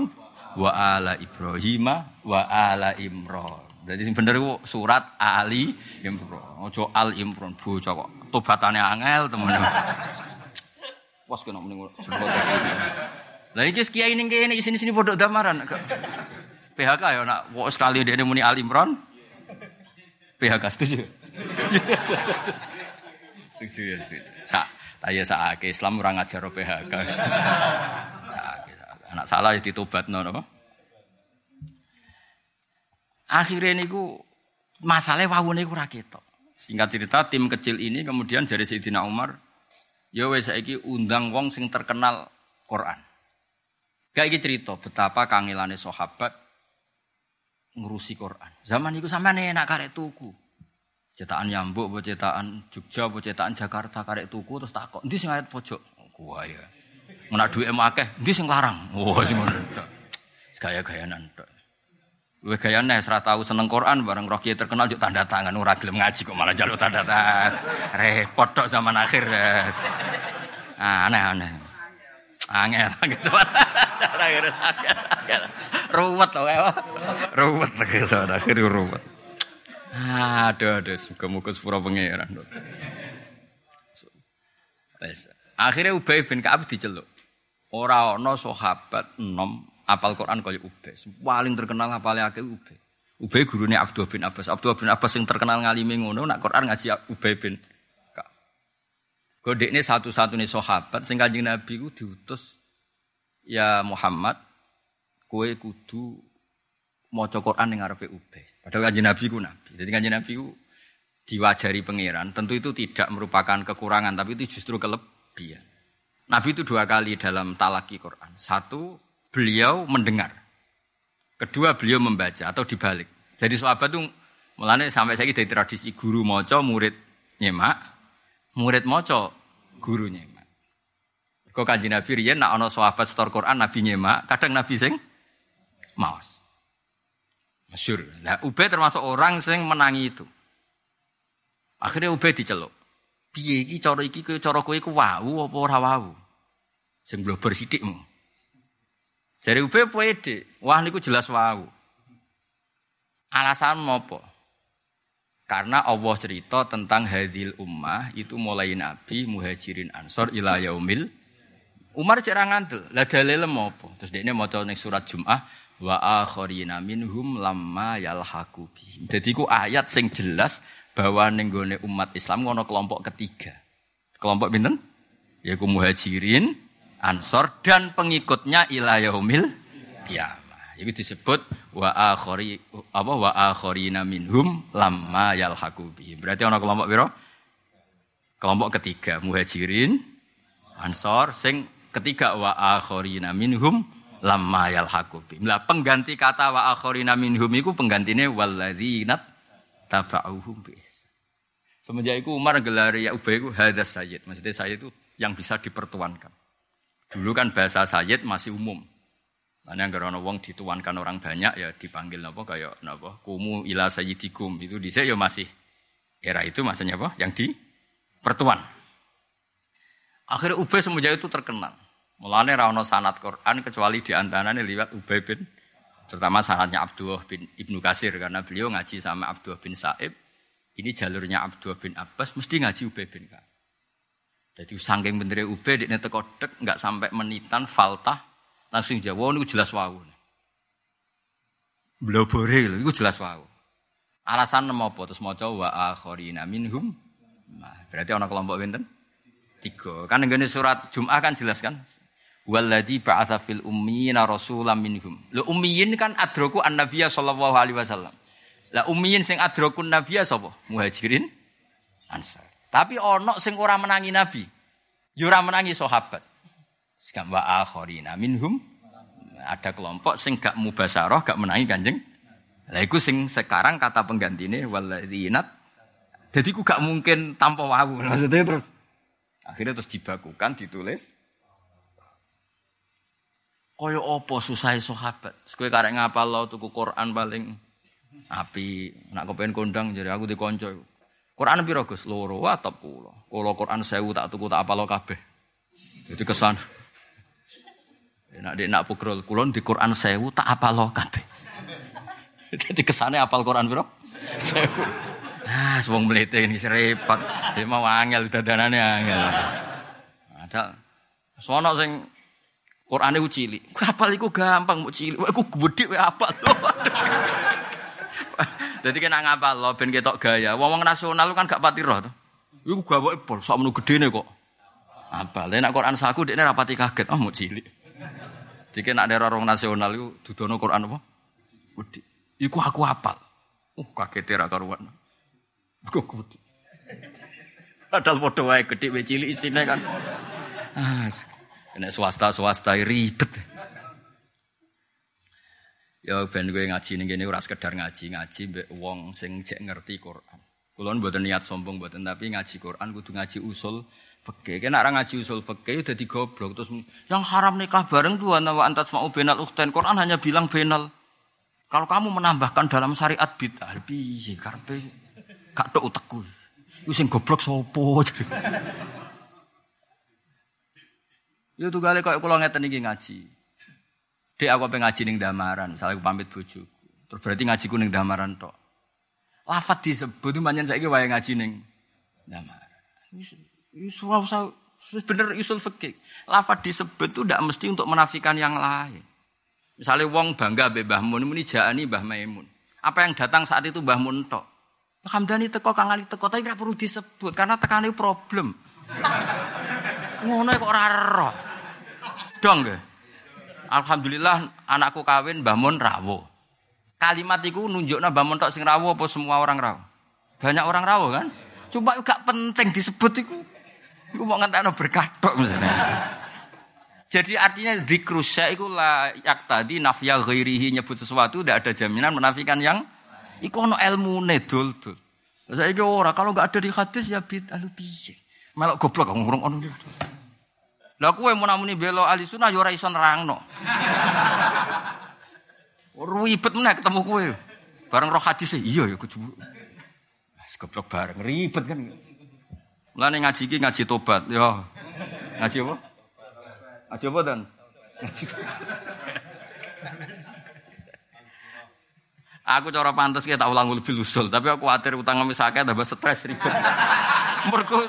wa ala Ibrahim wa ala Imran. Jadi sing bener surat Ali Imran. Ojo Al Imran bocah kok tobatane angel temen. Was kena mending Lah iki kiai ning kene sini-sini pondok damaran. PHK ya nak sekali dia muni Al Imran. PHK setuju. Setuju ya setuju. Sa, tanya saake Islam orang ngajar PHK. Saake, anak salah ya ditobat no, no. Akhirnya niku masalahnya wawune niku raketok. Singkat cerita tim kecil ini kemudian dari Sayyidina Umar ya wes saiki undang wong sing terkenal Quran. Gak iki cerita betapa kangelane sahabat ngurusi Quran. Zaman itu sampean enak karek tuku. Cetakan Yambuk, apa cetakan Jogja, apa cetakan Jakarta karek tuku terus takok, "Ndi sing ayat pojok?" Gua ya. Menak duwe akeh, ndi sing larang? Wah, sing ngono. Gaya-gayanan tok. Gaya nih, serah tahu seneng Quran, bareng roh terkenal juga tanda tangan, ora gelem ngaji kok malah jalur tanda tangan. Repot dok zaman akhir, guys. Ah, aneh aneh. Angel gitu. ruwet loh ya. Ruwet lagi zaman akhir ruwet. Aduh, aduh, semoga-moga sepura pangeran. Akhirnya Ubay bin Ka'ab diceluk. Ora ana sahabat enom apal Quran kaya Ubay. Paling terkenal apalnya akeh Ubay. Ubay gurune Abdul bin Abbas. Abdul bin Abbas yang terkenal ngalimi ngono nak Quran ngaji Ubay bin Kode ini satu-satunya sahabat sing Kanjeng Nabi ku diutus ya Muhammad kue kudu maca Quran ning ngarepe Ubay. Padahal Kanjeng Nabi ku nabi. Jadi Kanjeng Nabi ku diwajari pangeran, tentu itu tidak merupakan kekurangan tapi itu justru kelebihan. Nabi itu dua kali dalam talaki Quran. Satu beliau mendengar. Kedua beliau membaca atau dibalik. Jadi sahabat itu mulanya sampai saya dari tradisi guru moco murid nyemak, murid moco guru nyemak. Kok kanji Nabi riyen nak ono sahabat setor Quran Nabi nyemak, kadang Nabi sing maos. Masyur. Nah, Ubay termasuk orang sing menangi itu. Akhirnya Ubay diceluk. Piye iki cara iki cara kowe ku wau apa ora wau? Sing blober sithikmu. Jadi Ube pede, wah niku jelas wau. Alasan mopo? Karena Allah cerita tentang hadil ummah itu mulai Nabi muhajirin ansor ila yaumil Umar cek ngandel, lah dalile mopo? Terus dia ini mau ning surat Jum'ah wa akharina minhum lamma yalhaqu bihim. Jadi ku ayat sing jelas bahwa ning umat Islam ngono kelompok ketiga. Kelompok pinten? Yaiku muhajirin, Ansor dan pengikutnya ila yaumil kiamah. Itu disebut wa akhari apa wa akharina minhum lamma yalhaqu bihim. Berarti ana kelompok piro? Kelompok ketiga Muhajirin, Ansor sing ketiga wa akharina minhum lamma yalhaqu bihim. Lah pengganti kata wa akharina minhum iku penggantine walladzina tabauhum bi Semenjak itu Umar gelari ya Ubay itu hadas sayyid. Maksudnya saya itu yang bisa dipertuankan. Dulu kan bahasa sayyid masih umum. Karena yang ana wong dituankan orang banyak ya dipanggil apa kayak napa kumu ila sayyidikum itu di ya masih era itu maksudnya apa yang di pertuan. Akhirnya Ubay semenjak itu terkenal. Mulane ra ono sanad Quran kecuali di antaranya liwat Ubay bin terutama sanadnya Abdullah bin Ibnu Kasir karena beliau ngaji sama Abdullah bin Sa'ib. Ini jalurnya Abdullah bin Abbas mesti ngaji Ubay bin Ka'ab. Jadi sangking bener ube di teko dek nggak sampai menitan faltah langsung jawab ini jelas wau. Blobore lho itu jelas wau. Alasan nama apa terus maca wa akharina minhum. Nah, berarti ana kelompok pinten? Tiga. Kan ngene surat Jum'ah kan jelas kan? Walladzi ba'atsa fil ummiyina rasulam minhum. Lho ummiyin kan adroku an-nabiyya sallallahu alaihi wasallam. Lah ummiyin sing adrokun nabiyya sapa? Muhajirin Ansar. Tapi ono sing ora menangi Nabi. Ya ora menangi sahabat. Sekam wa akharina minhum ada kelompok sing gak mubasaroh, gak menangi Kanjeng. Lah iku sing sekarang kata penggantine waladzinat. Jadi ku gak mungkin tanpa wawu. Maksudnya terus akhirnya terus dibakukan ditulis Koyo opo susah sahabat. Kowe karek ngapal lo tuku Quran paling api. Nak kepen kondang jadi aku dikonco. Quran piro Gus? Loro atau pulo. Kalau Quran sewu tak tuku tak apalo kabeh. Jadi kesan. Nak di nak pukrol kulon di Quran sewu tak apalo kabeh. Jadi kesannya apal Quran piro? Sewu. Ah, sebong melete ini serepot. Dia mau angel dadanane angel. Ada sono sing Quran itu cilik. Apal iku gampang mau cilik. Aku gede wae apal. Jadi kena ngapal lo ben ketok gaya. Wong-wong nasional kan gak pati roh to. Iku gawe pol sak menu gedene kok. Apa? Lah nek Quran saku dekne ra pati kaget. Oh mau cilik. Jadi nek ada orang nasional iku dudono Quran apa? Gede. Iku aku apal. Uh kaget ra karuan. Kok gede. Padahal padha wae gede wae cilik isine kan. Ah, nek swasta-swasta ribet. Ya ben gue ngaji ning kene ora sekedar ngaji, ngaji mbek wong sing jek ngerti Quran. Kulo mboten niat sombong mboten tapi ngaji Quran kudu ngaji usul fikih. Kena ora ngaji usul fikih dadi goblok terus yang haram nikah bareng tuh ana wa antas mau benal ukhtain Quran hanya bilang benal. Kalau kamu menambahkan dalam syariat bid'ah, piye karepe gak tok utekku. Iku sing goblok sapa? Ya tunggale koyo kula ngeten iki ngaji. Dek aku pengen ngaji ning damaran, misalnya aku pamit bojoku. Terus berarti ngajiku ning damaran tok. Lafat disebut itu manjen saiki wae ngaji ning damaran. Wis usah bener usul fikih. Lafat disebut itu tidak mesti untuk menafikan yang lain. Misalnya wong bangga be Mbah Mun, muni jani Mbah Maimun. Apa yang datang saat itu Mbah Mun tok. Hamdani teko Kang Ali teko tapi ora perlu disebut karena tekane problem. Ngono kok ora roh. Dong ge. Alhamdulillah anakku kawin Mbah Mun rawo. Kalimat itu nunjukna Mbah Mun tok sing rawo apa semua orang rawo? Banyak orang rawo kan? Coba gak penting disebut itu. Iku mau ngentekno berkah tok misalnya. Jadi artinya dikrusya itu lah yak tadi nafya ghairihi nyebut sesuatu tidak ada jaminan menafikan yang iku ono ilmu dul dul. Saya orang kalau nggak ada di hadis ya bid alu piye. Melok goblok ngurung ono. Lah kowe mau namuni belo ahli sunnah yo ora iso nerangno. Ribet meneh ketemu kowe. Bareng roh hadis iya ya kudu. Wes goblok bareng ribet kan. Mulane ngaji iki ngaji tobat yo. Ngaji apa? Aja apa dan? Aku cara pantas kita tak ulang lebih lusul, tapi aku khawatir utang ngemis akeh tambah stres ribet. Mergo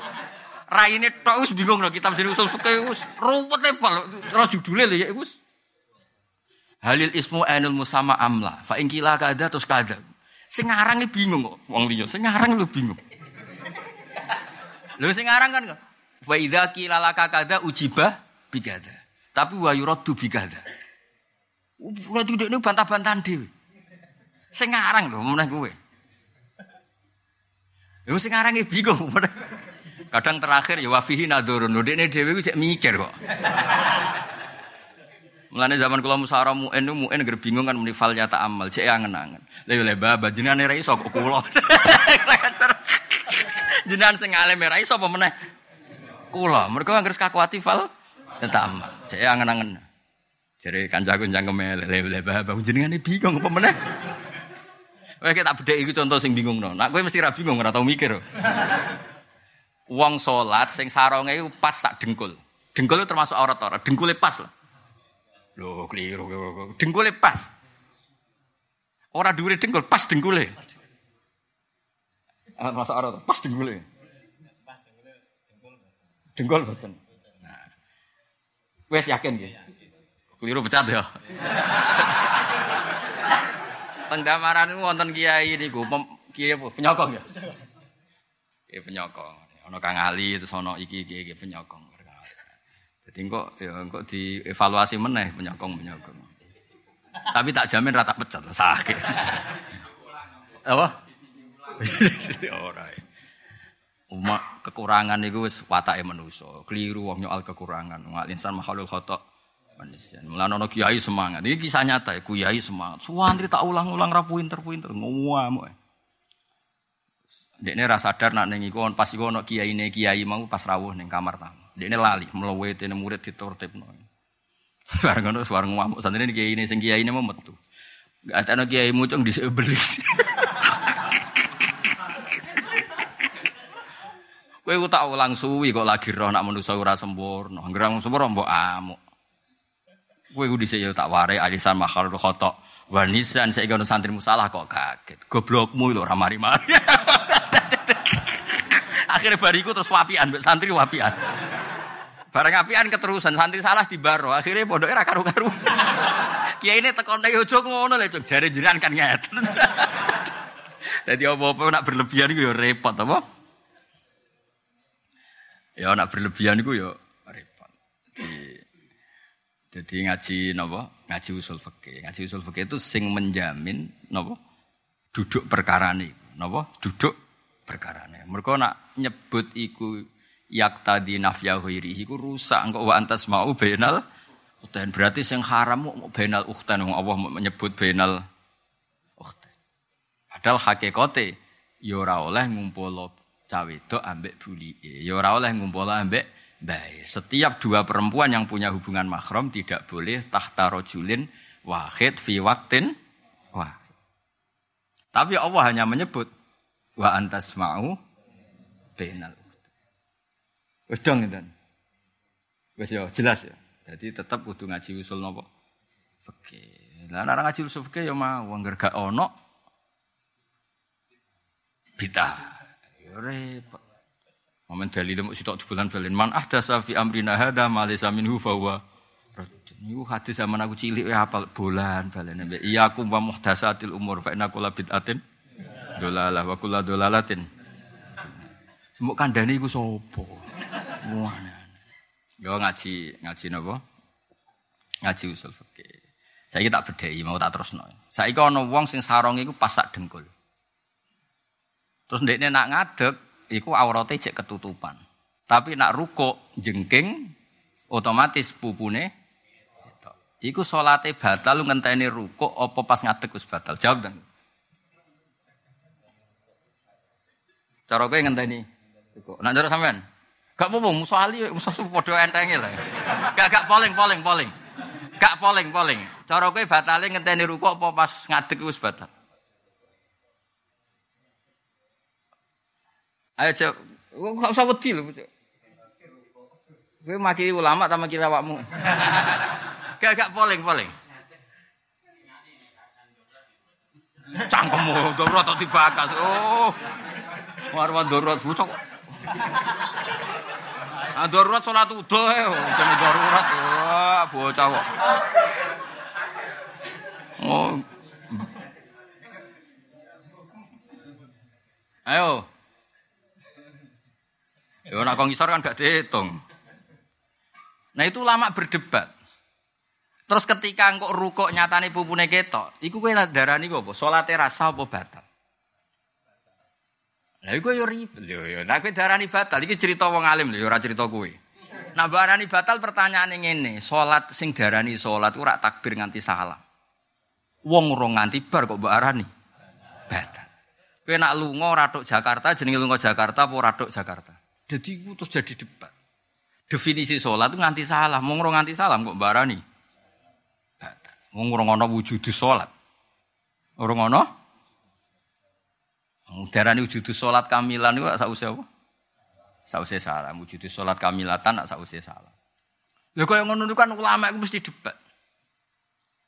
raine tok wis bingung lho kitab jadi usul fikih wis ruwet e pal. Terus judule lho ya wis. Halil ismu ainul musama amla. Fa in kila kada terus kada. Sing ngarang bingung kok wong liya. Sing ngarang lu bingung. Lho sing ngarang kan. Fa idza kila laka kada ujibah bigada. Tapi wa bigada. Ulah tidak ini bantah-bantahan dhewe. Sing ngarang lho meneh kowe. Ya sing ngarang bingung. Kadang terakhir ya wafihi nadurun. Dhewe ku cek mikir kok. Mulane zaman kula musyawarah mu'en mu'en ger bingung kan muni fal nyata amal, cek angen-angen. Lha yo le baba jenengane ra iso kok kula. Jenengan sing alim ra iso apa meneh? Kula. Mergo anggere kakuati fal Tamak. Saya angen-angen. Jadi kancaku cangkeme lele bah jenengane bingung apa meneh. Wah kita beda itu contoh sing bingung no. Nak gue mesti ra bingung ora tau mikir. Wong salat sing saronge iku pas sak dengkul. Dengkul itu termasuk aurat ora? Dengkule pas lah. Loh, keliru. Dengkule pas. Ora dhuwure dengkul, pas dengkule. Amat masuk aurat, pas dengkule. Dengkul betul. Wes yakin ya? Keliru pecat ya. Tenggamaran itu wonten kiai niku, kiai? Penyokong ya? Kiai penyokong. Ono Kang Ali itu ono iki iki iki penyokong. Jadi kok ya kok dievaluasi meneh penyokong penyokong. Tapi tak jamin rata pecat sakit. Apa? Ora. Umat kekurangan itu wis watake manusa. Keliru wong nyoal kekurangan. Wong insan makhluk khata. Manusia. Mulane ana kiai semangat. Ini kisah nyata ya, kiai semangat. Suwantri tak ulang-ulang ra pinter-pinter ngamuk. Dekne ra sadar nak ning iku pas iku ana kiyaine kiai mau pas rawuh ning kamar tamu. Dekne lali mlewete murid diturtipno. Bareng ngono suara ngamuk. Santri kiai ini kiai ini mau metu. Gak ada kiai mucung dhisik beli. Kowe ku tak ulang suwi kok lagi roh nak manusa ora sempurna. Angger sempurna mbok amuk. Kowe ku dhisik ya tak ware alisan mahal khotok. Wanisan saya ono santri musalah kok kaget. Goblokmu lho ora mari-mari. Akhirnya bariku terus wapian, santri wapian. Bareng apian keterusan santri salah di baro. Akhirnya pondoknya ra karu-karu. Kiai ini tekon nek ojo ngono lho, jare jenengan kan ngeten. Jadi apa-apa nak berlebihan iku ya repot apa? Ya nak berlebihan itu ya repot. Jadi, jadi ngaji nopo ngaji usul fikih. Ngaji usul fikih itu sing menjamin nopo duduk perkara nih, nopo duduk nih. Mereka nak nyebut iku yak tadi nafya ghairihi iku rusak engko wa antas mau benal utan berarti sing haram mau benal ukhtan wong Allah menyebut benal ukhtan. Padahal hakikate ya ora oleh ngumpul cawe itu ambek buli. Ya ora oleh ngumpul ambek baik. Setiap dua perempuan yang punya hubungan mahram tidak boleh tahta rojulin wahid fi waktin Wah. Tapi Allah hanya menyebut wa antas mau benal. Wis dong itu. Wis ya jelas ya. Jadi tetap kudu ngaji usul nopo? Fikih. Lah nek ngaji usul fikih ya mau anggar gak ono bidah. Ya repot. Momen dalil mu sitok bulan balen man ahdasa fi amrina hadza ma laysa minhu fa huwa Niku hadis zaman aku cilik ya hafal bulan balen. Iya aku wa muhdasatil umur fa inna kulla bid'atin dolalah wa kulla dolalatin. Semuk kandhane iku sapa? Muana. Yo ngaji ngaji napa? Ngaji usul fikih. Saiki tak bedhei mau tak terusno. Saiki ana wong sing sarong iku pas sak dengkul. Terus ndekne nak ngadeg iku aurate cek ketutupan. Tapi nak rukuk jengking otomatis pupune Iku salate batal lu ngenteni rukuk apa pas ngadeg wis batal? Jawab dan. Cara kowe ngenteni rukuk. Nak cara sampean? Gak apa-apa musuh ali musuh padha entenge lah. Gak gak polling polling polling. Gak polling polling. Cara kowe batale ngenteni rukuk apa pas ngadeg wis batal? Ayo cek, kok usah wedi Cuk. Kowe maki ulama ta maki awakmu? Gak gak polling polling. Cangkemmu darurat atau dibakas. Oh. Warwan darurat bocok. Ah darurat salat udah ya, jenenge darurat. Wah, bocah kok. Oh. Ayo. Ya nak kong kan gak dihitung. Nah itu lama berdebat. Terus ketika engkau rukuk nyatane pupune ketok, iku kowe darani apa? Salate rasa apa batal? Lah iku yo ribet yo yo. Nah kowe darani batal iki cerita wong alim lho, ora cerita kowe. Nah barani batal pertanyaane ngene, salat sing darani salat ora takbir nganti salam. Wong ora nganti bar kok mbok arani batal. Kowe nak lunga ora Jakarta jenenge lunga Jakarta apa ora Jakarta. Jadi iku terus jadi debat. Definisi salat nganti salam, wong ora nganti salam kok barani Wong ora ana wujudus salat. Ora ana? Darani wujudus salat kamilan iku sausé apa? Sausé salam, wujudus salat kamilatan sak sausé salam. Lha kaya ngono kan ulama iku mesti debat.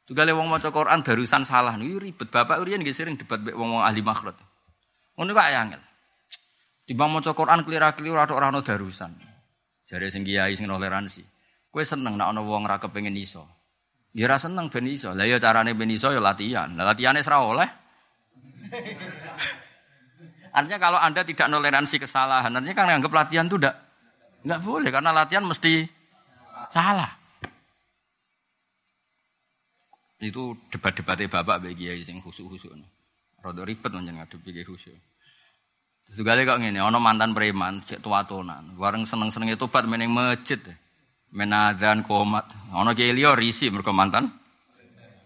Tugale wong maca Quran darusan salah niku ribet. Bapak urian nggih sering debat mek wong-wong ahli makhraj. Ngono kok angel. Timbang maca Quran kelira-kelira ora ora darusan. Jare sing kiai sing toleransi. Seneng nek ana wong ora kepengin iso. Ya ora seneng ben iso. Lah ya carane ben iso ya latihan. Lah latihane ora oleh. Artinya kalau Anda tidak toleransi kesalahan, artinya kan anggap latihan itu enggak enggak boleh karena latihan mesti salah. Itu debat-debatnya bapak bagi kiai sing khusyuk-khusyuk. Rada ribet menjen ngadepi kiai khusyuk. Terus juga kok ngene, ana mantan preman cek tuatonan, bareng seneng-senenge tobat meneng masjid menadzan komat. Ono kiai liya risi mergo mantan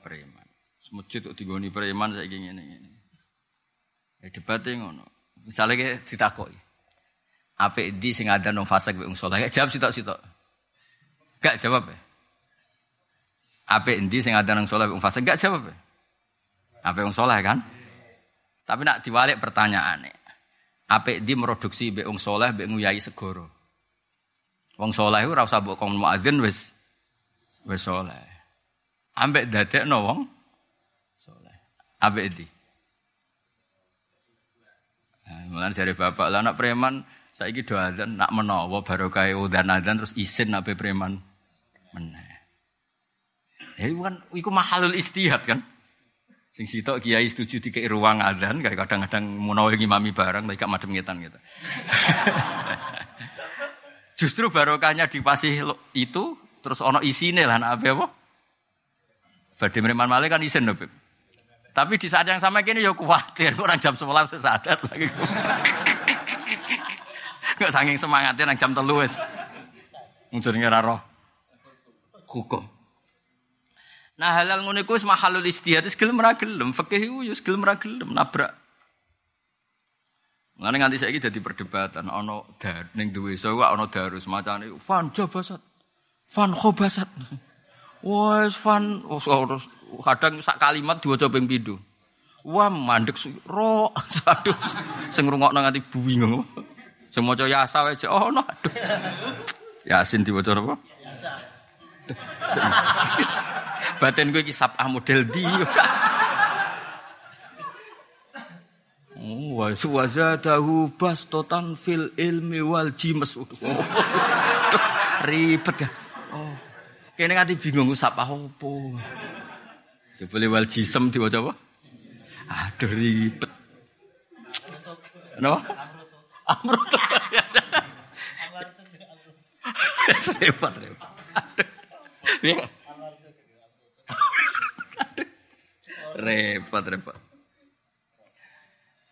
preman. Masjid kok digoni preman saiki ngene ngene. Ya debate ngono. Misale ke ditakoki. Apik ndi sing ada nang fase wong saleh? Jawab sitok-sitok. Gak jawab ya. Apik ndi sing ada nang saleh wong fase? Gak jawab ya. Apik wong saleh kan? Tapi nak diwalik pertanyaane. Apik ndi produksi mbek wong mbek nguyai segoro? Wong soleh ora usah mbok kon muadzin wis wis soleh. Ambek dadekno wong soleh. Ambek ndi? Nah, Mulan jare bapak lah anak preman saiki do adzan nak menawa barokah udan adzan terus isin nabe preman meneh. Ya kan iku mahalul istihad kan. Sing sitok kiai setuju dikei ruang adzan kayak kadang-kadang menawa ngimami barang tapi gak madem ngetan gitu. Justru barokahnya dipasih itu terus ono isine lah nak apa? Badhe mriman malih kan isin Beb. Tapi di saat yang sama kini ya khawatir orang jam 11 sadar lagi. Enggak saking semangatnya nang jam 3 wis. Muncul ora roh. Hukum. Nah halal ngono iku wis mahalul istihad wis gelem ora gelem, fikih iku ya wis gelem ora gelem nabrak. Nganti saiki perdebatan ana dar ning duwe iso ana darus macane fan jabasat. Fan khobasat. Wes fan kadang sak kalimat diwaca ping pindho. Wah mandek ro. Aduh. Sing ngrungokno nganti bingung. Sing maca yasa wae oh no. Aduh. Yasin diwaca apa? Yasa. Batin gue kisap ah model di. Wa suwazadahu bastotan fil ilmi wal jimes. Ribet ya. Oh. Kene nganti bingung sapa opo. Jebule wal jisem diwaca apa? Aduh ribet. No? Amrut. repot repot. Repot repot.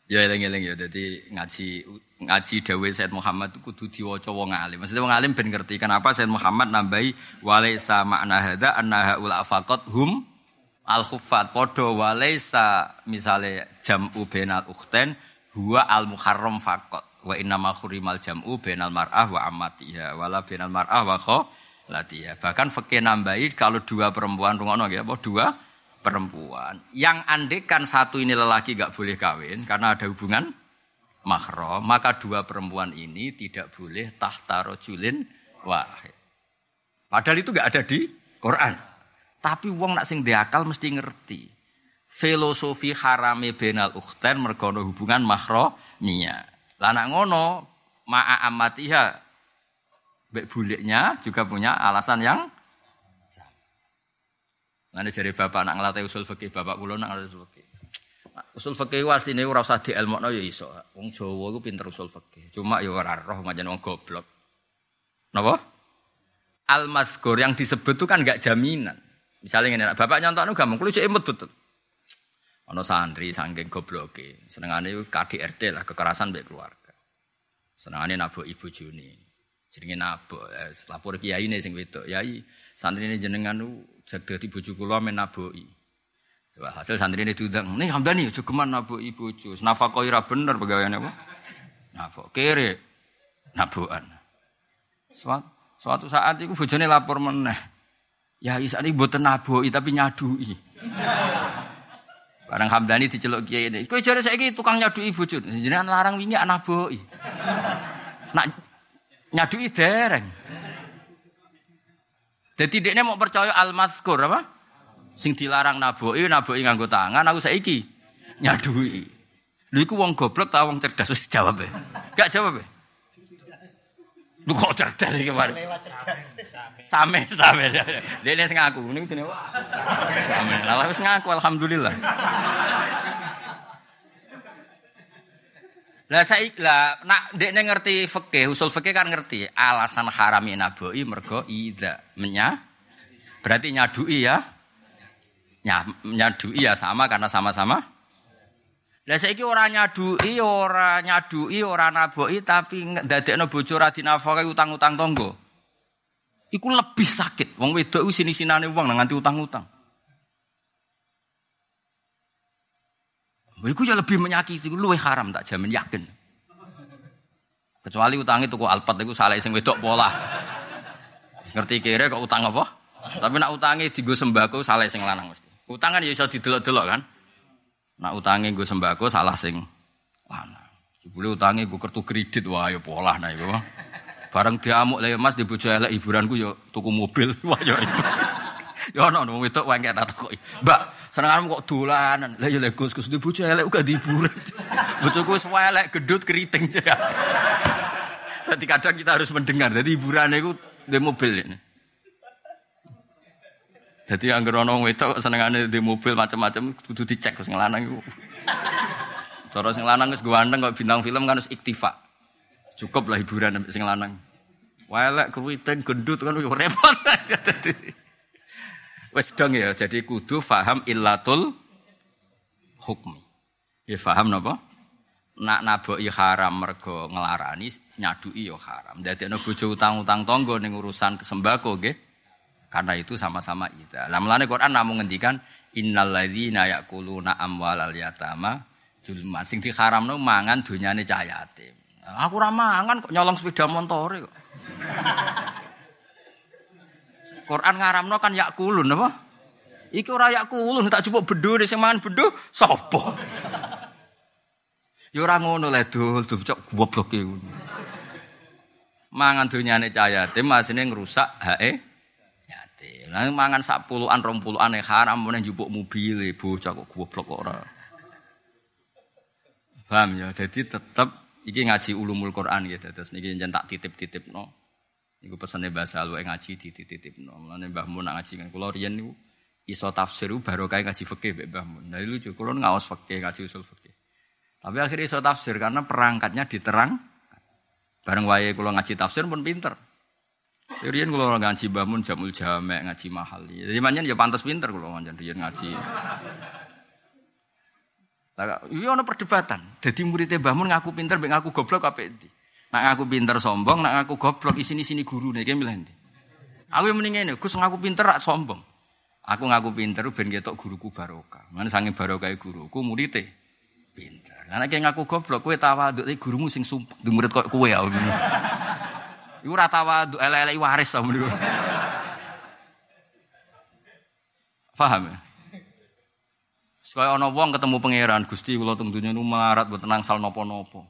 Ya eling-eling ya dadi ngaji ngaji dawuh Said Muhammad kudu diwaca wong alim. Maksudnya wong alim ben ngerti kenapa Said Muhammad nambahi walaisa makna hadza anna haula faqat hum al khuffat padha walaisa misale jam'u bainal ukhtain huwa al muharram faqat wa inna ma khurimal jam'u bainal mar'ah wa ammatiha wala bainal mar'ah wa khalatiha. Bahkan fikih nambahi kalau dua perempuan rungono ya apa dua perempuan. Yang andekan satu ini lelaki gak boleh kawin karena ada hubungan mahram, maka dua perempuan ini tidak boleh tahta rojulin wahid. Padahal itu gak ada di Quran. Tapi wong nak sing diakal mesti ngerti. Filosofi harame benal ukhten mergono hubungan mahramiyah. Lah nak ngono ma'a amatiha Bek buliknya juga punya alasan yang Nanti dari bapak nak ngelatih usul fikih, bapak kulo nak ngelatih usul fikih. Usul fikih asline ora usah dielmokno ya iso. Wong Jawa iku pinter usul fikih. Cuma ya ora roh macam wong goblok. Napa? Al-mazkur yang disebut itu kan enggak jaminan. Misalnya ini, bapak nyontokno gampang, kulo cek imut betul. Ono santri saking gobloke, senengane KDRT lah, kekerasan baik keluarga. Senengane nabok ibu Juni. Jenenge nabok, eh, lapor kiai ini sing wedok. Yai, santri ini jenengan jadi bojo kula men naboki. Coba hasil santri ini diundang, nih Hamdani jogeman naboki bojo. Nafakoi ra bener pegawaiane apa? Nafok kere nabokan. Suatu, suatu saat itu bojone lapor meneh. Ya isa ini mboten naboki tapi nyadui. Barang Hamdani diceluk kiai ini. Kowe jare saiki tukang nyadui bojo. Jenengan larang wingi anak boki. Nak nyadui dereng. Jadi dia mau percaya al-mazkur apa? Sing dilarang naboi, naboi nganggo tangan, aku saiki nyadui. Lu iku wong goblok ta wong cerdas wis jawab e. Gak jawab e. Lu kok cerdas iki kemarin? Same, same. Dene sing ngaku, niku jenenge same. Lah wis ngaku alhamdulillah. Lah saya lah nak dekne ngerti fikih, usul fikih kan ngerti. Alasan harami naboi mergo ida menya. Berarti nyadui ya. Nyadui ya sama karena sama-sama. Lah saiki ora nyadui, ora nyadui, ora naboi tapi ndadekno bojo ora dinafkahi utang-utang tangga. Iku lebih sakit. Wong wedok sini-sinane wong nganti utang-utang. Iku ya lebih menyakiti, lu haram tak jamin yakin. Kecuali utang itu kok alpat itu salah sing wedok pola. Ngerti kira kok utang apa? Tapi nak utangi digo sembako salah sing lanang mesti. Utang kan ya iso didelok-delok kan. Nak utangi gue sembako salah sing lanang. Jebule utangi gue kartu kredit wah ya pola nah. Bareng diamuk lah ya Mas di bojo elek hiburanku ya tuku mobil wah ya ribet. Ya ono wong wedok wae tak takoki. Mbak, senenganmu kok dolanan. Lah ya Gus Gus di bojo elek uga dihiburan. Bojoku wis elek gedut keriting. Jadi kadang kita harus mendengar. Jadi hiburannya itu di mobil ini. Jadi yang gerono wedok senengane di mobil macam-macam kudu dicek sing lanang iku. Cara sing lanang wis ganteng kok bintang film kan wis iktifa. Cukup lah hiburan sing lanang. Welek keriting gendut kan yo repot. Wes dong ya, jadi kudu faham illatul hukmi. Ya faham napa? Nak naboki haram mergo ngelarani nyadui yo haram. Dadekno bojo utang-utang tangga ning urusan sembako nggih. Karena itu sama-sama ida. Lah mulane Quran namung ngendikan innal ladzina yaquluna amwalal yatama julma sing diharamno mangan donyane cah yatim. Aku ora mangan kok nyolong sepeda montore kok. Quran ngaramno kan yakulun apa? Iki ora yak kulun tak jupuk bedho sing mangan bedho sapa? Ya ora ngono le dul, dul cok goblok iki. Mangan donyane cahayate masine ngrusak hae Lah mangan sak puluhan rong puluhan haram meneh njupuk mobil bocah kok goblok kok ora. Paham ya? Jadi tetep iki ngaji ulumul Quran ya terus niki jen tak titip-titipno. Iku pesene bahasa lu ngaji dititip-titipno. Mulane Mbah Mun ngaji kan kula riyen niku iso tafsir baru kayak ngaji fikih mbek Mbah Mun. Nah lucu kula ngaos fikih ngaji usul fikih. Tapi akhirnya iso tafsir karena perangkatnya diterang. Bareng wae kula ngaji tafsir pun pinter. Riyen kula ngaji Mbah Mun jamul jamek ngaji mahal. Jadi manjen ya pantas pinter kula manjen riyen ngaji. Lah iya ana perdebatan. Dadi muridé Mbah Mun ngaku pinter mbek ngaku goblok apik ndi? Nak ngaku pinter sombong, nak ngaku goblok isini-sini guru nih, milih Aku yang mendingin ini, Gus ngaku pinter rak sombong. Aku ngaku pinter ben ketok guruku barokah. Mana sange barokah guruku muridé pinter. Karena kayak ngaku goblok, kue tawaduk, tapi gurumu sing sumpah di murid kok kue ya. Iku ora tawaduk, ele-ele waris sama niku. Paham ya? Sekaya ana wong ketemu pangeran, Gusti kula teng donya nu melarat mboten nangsal napa-napa.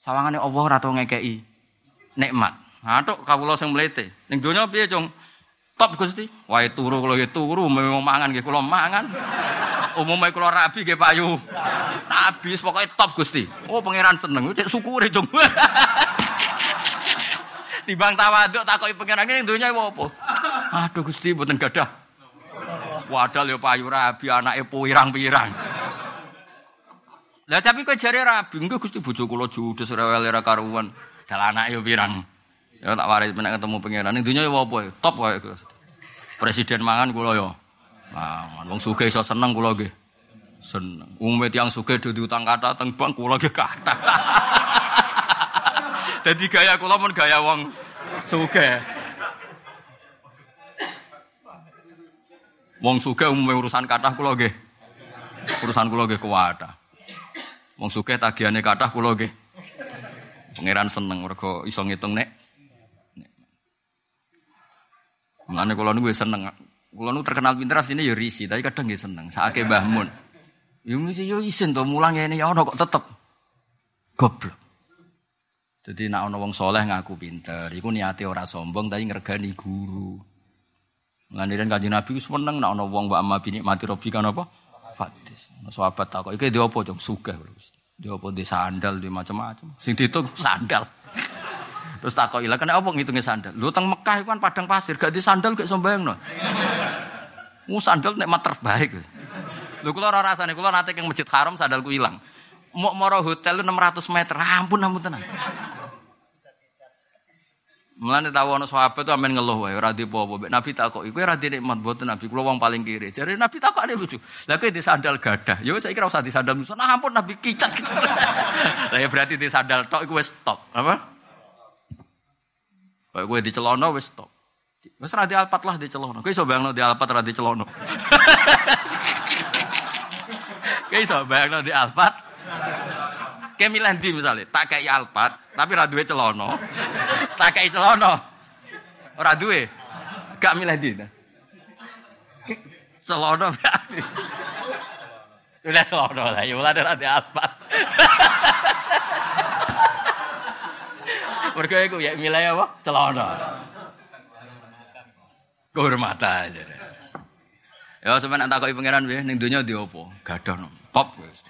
Sawangane Allah ora tau ngekeki nikmat. Atuk kawula sing mlete. Ning donya piye, Cung? Top Gusti. Wae turu kula nggih turu, mau mangan nggih kula mangan. Umumnya kula rabi nggih payu. Nabi pokoke top Gusti. Oh pangeran seneng, cek syukure, Cung. Timbang tawaduk takoki pangeran ning donya apa? Aduh Gusti mboten gadah. Wadal ya payu rabi anake pirang-pirang. Lah tapi kok jare rabi, engko Gusti bojo kula judes rewel ora karuan. Dal anak yo pirang. Ya tak waris menek ketemu pangeran. Ning dunya yo apa? Top wae, Gus. Presiden mangan kula yo. Mangan wong sugih iso seneng kula nggih. Seneng. Umume tiyang sugih do diutang kata teng bank kula nggih. Jadi gaya kula pun gaya wong sugih. Wong sugih umume urusan kathah kula nggih. Urusan kula nggih kuwata. Wong sugih tagihane kathah kula nggih. Pangeran seneng mergo iso ngitung nek. Mulane kula niku seneng. Kula niku terkenal pinter asline ya risi, tapi kadang nggih seneng. Saake Mbah Mun. Ya yo isin to mulang ngene ya ono kok tetep goblok. Jadi nak ono wong soleh ngaku pinter, iku niate ora sombong tapi ngregani guru. Mulane kanjeng Nabi wis seneng nak ono wong mbak amma bini mati robi kan apa? Fatis. Sahabat takok, iki dia apa jong sugih Dia apa di sandal di macam-macam. Sing dihitung sandal. Terus takok ilah kena apa ngitungnya sandal? Lu teng Mekah kan padang pasir, gak di sandal gak sombayang no. Mu sandal nikmat terbaik. Lu kula ora rasane kula nate yang Masjid Haram sandalku hilang. Mau moro hotel lu 600 meter, ampun ampun tenan. Mulane tahu ana sahabat tuh amen ngeluh wae ora dipo-apa. Nabi takok, "Iku ora nikmat mboten Nabi, kula wong paling kiri." Jare Nabi takok ade lucu. Lah kowe di sandal gadah. Ya saiki ora usah di sandal musuh. Nah ampun Nabi kicat gitu. Lah ya berarti di sandal tok iku wis. Apa? Kayak kowe di celana wis tok. Wis ra di alpat lah di celana. Kowe iso bayangno di alpat ra di celana. Kowe iso bayangno di alpat. Kayak milih di misalnya, tak kayak alpat, tapi ra duwe celana. Tak kayak celana. Ora duwe. Gak milih di. Celana berarti. Udah celana lah, ya mulai dari alpat. Mergo iku ya milih apa? Celana. Kehormatan. Ya sampeyan tak takoki pangeran piye ning donya ndi apa? Top wis.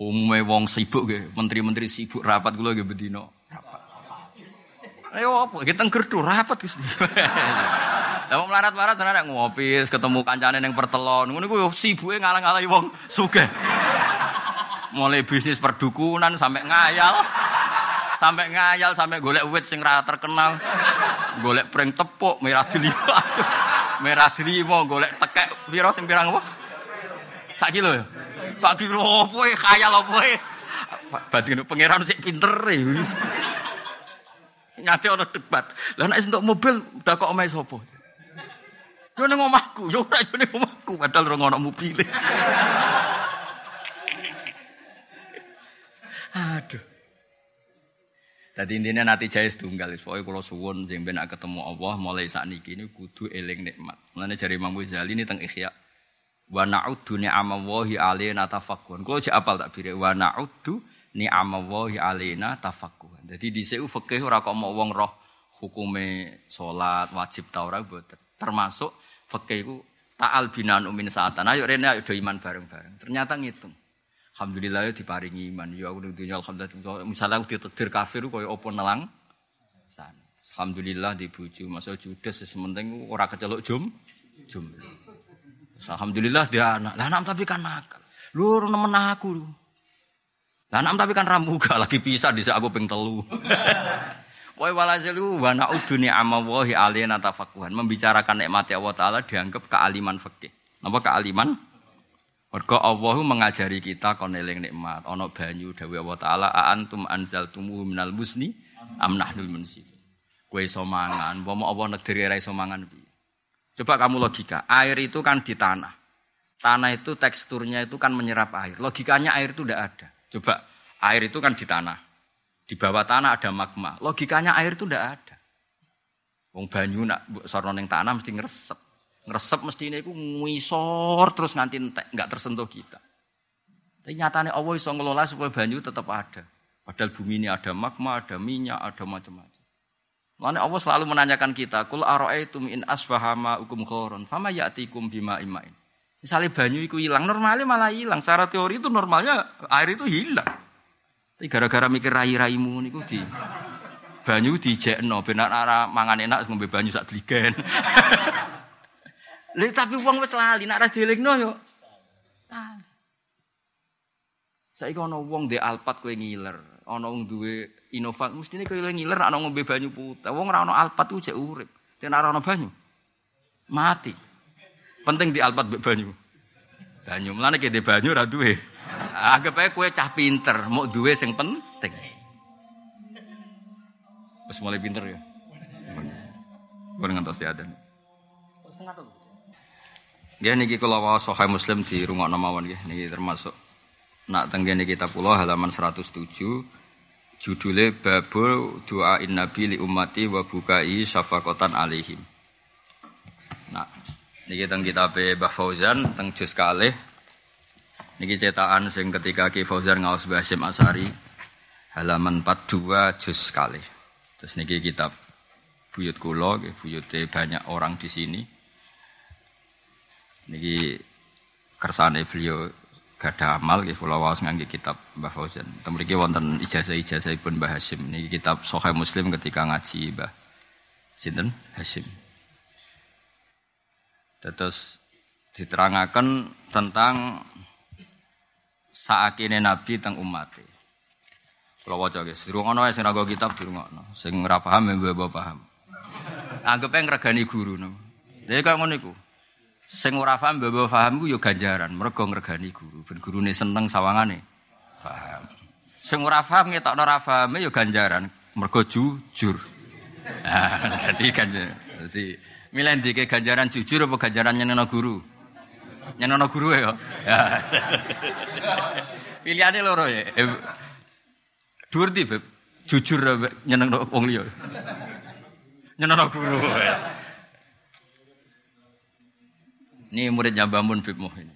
Umume wong sibuk nggih, menteri-menteri sibuk rapat kula nggih bedino rapat. Ayo apa? Kita gerdu rapat. Lah wong melarat-melarat tenan ngopi, ketemu kancane ning pertelon. Ngono iku sibuke ngalang-alangi wong sugih. Mulai bisnis perdukunan sampai ngayal. Sampai ngayal sampai golek wit sing terkenal. Golek pring tepuk merah delima. merah delima golek tekek pira sing pirang apa? Sak kilo ya? Sak kilo opo e khayal opo e? Badhe pangeran sik pinter e. Nyate ana debat. Lah nek entuk mobil dak kok omahe sapa? Yo ning omahku, yo ora yo ning omahku padahal ora ono mobil. Aduh. Jadi intinya nanti jaya setunggal. Pokoknya kalau suwun, jeng benak ketemu Allah, mulai saat ini kudu eling nikmat. Mulanya jari Imam Ghazali ini tentang ikhya. Wa na'uddu ni'amallahi alaina tafakkuhan. Kulo jek apal tak bire wa na'uddu ni'amallahi alaina. Jadi dhisik fikih ora kok mau wong roh hukume salat wajib ta ora. Termasuk fikih iku ta'al binan umin saatan. Ayo rene ayo do iman bareng-bareng. Ternyata ngitung. Alhamdulillah ya diparingi iman. Ya aku dunya alhamdulillah. Misalnya aku ditedir kafir kaya apa nelang. Alhamdulillah di bojo. Masa judes sementing ora keceluk jum jum. Alhamdulillah dia anak. Lah anak tapi kan nakal. Lu nemen aku. Lah anak tapi kan ramuga lagi pisah di aku ping telu. Woi walasilu wa na'uduni amawahi alina tafakuhan. Membicarakan nikmat Allah Ta'ala dianggap kealiman fikih. Napa kealiman? Mergo Allahu mengajari kita kon eling nikmat, ana banyu dawuh Allah taala a antum anzaltumu minal musni am nahnul munzil. Kowe iso mangan, umpama Allah negeri ra iso mangan piye? Coba kamu logika, air itu kan di tanah. Tanah itu teksturnya itu kan menyerap air. Logikanya air itu tidak ada. Coba, air itu kan di tanah. Di bawah tanah ada magma. Logikanya air itu tidak ada. Wong banyu nak sorno ning tanah mesti ngresep. Ngresep mesti ini ku ngisor terus entek, nggak tersentuh kita. Tapi nyatanya Allah iso ngelola supaya banyu tetap ada. Padahal bumi ini ada magma, ada minyak, ada macam-macam. Makanya Allah selalu menanyakan kita, kul aro'aitum in asbahama ukum khoron, fama ya'tikum bima imain. Misalnya banyu itu hilang, normalnya malah hilang. Secara teori itu normalnya air itu hilang. Tapi gara-gara mikir rai-raimu niku di banyu dijekno benar arah mangan enak ngombe banyu sak gligen. Lha tapi wong wis lali nek ora dielingno yo. Lali. Saiki ana wong ndek alpat kowe ngiler, ana wong duwe Innova, mestine kowe ngiler ana ngombe banyu putih. Wong ora ana alpat jek urip. Yen ora banyu mati. Penting di alpat mbek banyu. Banyu, mlane ki ndek banyu ora duwe. Anggap ae kowe cah pinter, mau duwe sing penting. Wis mulai pinter ya. Gue ngantos ya dan. Ya niki kula waos Sahih Muslim di rumah mawon nggih niki termasuk nak tenggene kita pulau halaman 107 judulnya babu doa in nabi li ummati wa bukai syafaqatan alaihim. Nah, niki teng kitab Mbah Fauzan teng juz kalih niki cetakan sing ketika Ki Fauzan ngaos Basim Asari halaman 42 juz kalih. Terus niki kitab buyut kula buyute banyak orang di sini. Niki kersane beliau gada amal nggih kula waos ngangge kitab Mbah Fauzan. Teng mriki wonten ijazah-ijazahipun Mbah Hasim. Niki kitab Sahih Muslim ketika ngaji Mbah sinten Hasim. Terus diterangaken tentang saakine Nabi teng umate. Kula waca guys, dirungono sing ra kitab dirungono. Sing ora paham ya mbok paham. Anggepe ngregani guru. Lha kok ngono iku. Sing ora paham mbok paham ku yo ganjaran, mergo ngregani guru. Ben gurune seneng sawangane. Paham. Sing ora paham ngetokno ora pahame yo ganjaran, mergo jujur. Nah, jadi ganjaran. Jadi milih ndike ganjaran jujur apa ganjaran nyenengno guru? Nyenengno guru ya. Ya. Pilihane loro ya. Dhuwur di, Beb. Jujur nyenengno wong liya. Nyenengno guru. Ini muridnya Mbah Bib Muh ini.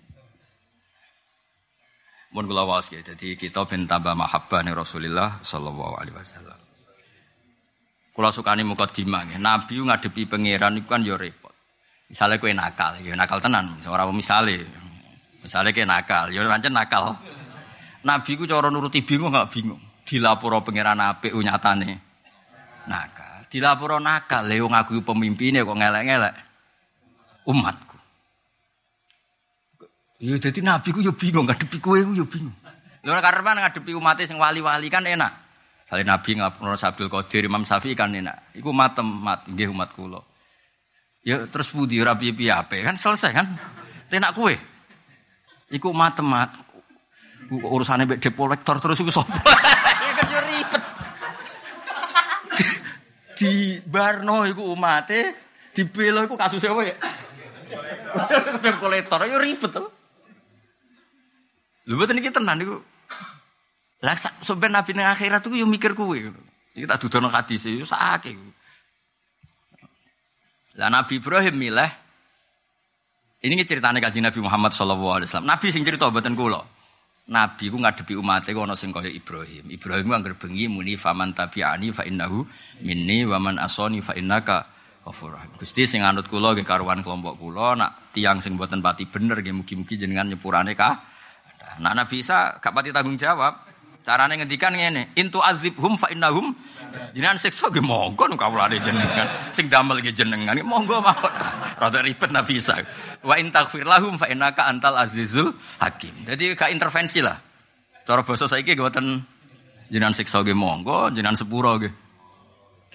Mun kula waos ya. Jadi kita ben tambah mahabbah Rasulullah sallallahu alaihi wasallam. Kula sukani mukadimah nggih. Nabi ngadepi pangeran iku kan ya repot. Misalnya kowe nakal, ya nakal tenan. Ora misale. Misalnya kowe nakal, ya pancen nakal. Nabi ku cara nuruti bingung gak bingung. Dilaporo pangeran apik nyatane nakal. Dilaporo nakal, lha wong aku pemimpine kok ngelek-ngelek umatku. Ya dadi nabi ku yo bingung ngadepi kowe ku yo bingung. Lha karepan ngadepi umat sing wali-wali kan enak. Sale nabi ngapura Sabdul Qadir Imam Syafi'i kan enak. Iku matem mat nggih umat kula. Ya terus budi ora piye-piye ape kan selesai kan. Tenak kowe. Iku matem mat. Urusane mbek depo lektor terus iku sapa? kan yo ribet. Di Barno iku umate, di Belo iku apa ya? Depo kolektor yo ribet to. Lho mboten iki tenan niku. Lah sampe nabi ning akhirat iku yo mikir kuwe. Iki tak dudono hadis yo sakake. Lah Nabi Ibrahim milih Ini ceritanya kaji Nabi Muhammad Shallallahu Alaihi Wasallam. Nabi sing cerita buatan kulo. Nabi ku ngadepi umatnya ku ono sing kaya Ibrahim. Ibrahim ku anggar bengi muni faman tabi'ani fa innahu minni wa man asoni fa innaka ghafur Gusti sing anut kula nggih karuan kelompok kula nak tiang sing mboten pati bener nggih mugi-mugi jenengan nyepurane ka. Nah Nabi Isa gak pati tanggung jawab. Carane ngendikan ngene, intu azibhum fa innahum Jenengan siksa ge monggo nu kawulane jenengan. Sing damel ge jenengan monggo mawon. Rada ribet Nabi Isa. Wa in taghfir lahum fa innaka antal azizul hakim. Jadi gak intervensi lah. Cara basa saiki mboten jenengan siksa ge monggo, jenengan sepuro ge.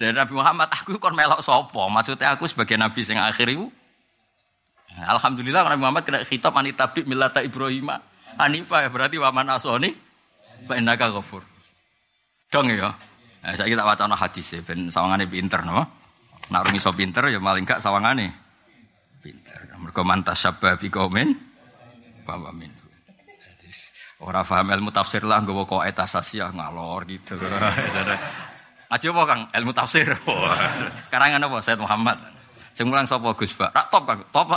Dari Nabi Muhammad, aku kon melok sopo. Maksudnya aku sebagai Nabi sing akhir itu. Alhamdulillah Nabi Muhammad kena khitab anitabdi milata Ibrahim. Hanifah berarti waman asoni. Fa innaka ghafur. Dong ya. Nah, saya kita wacana hadis ya, ben sawangane pinter no. Nak rumi so pinter ya maling gak sawangane pinter. Mereka mantas sabab bi bahwa min. Orang paham ilmu tafsir lah, gue kok ya ngalor gitu. Aja apa kang ilmu tafsir. Karangan apa Said Muhammad. Sing mulang sapa Gus Pak? Rak top kang, top.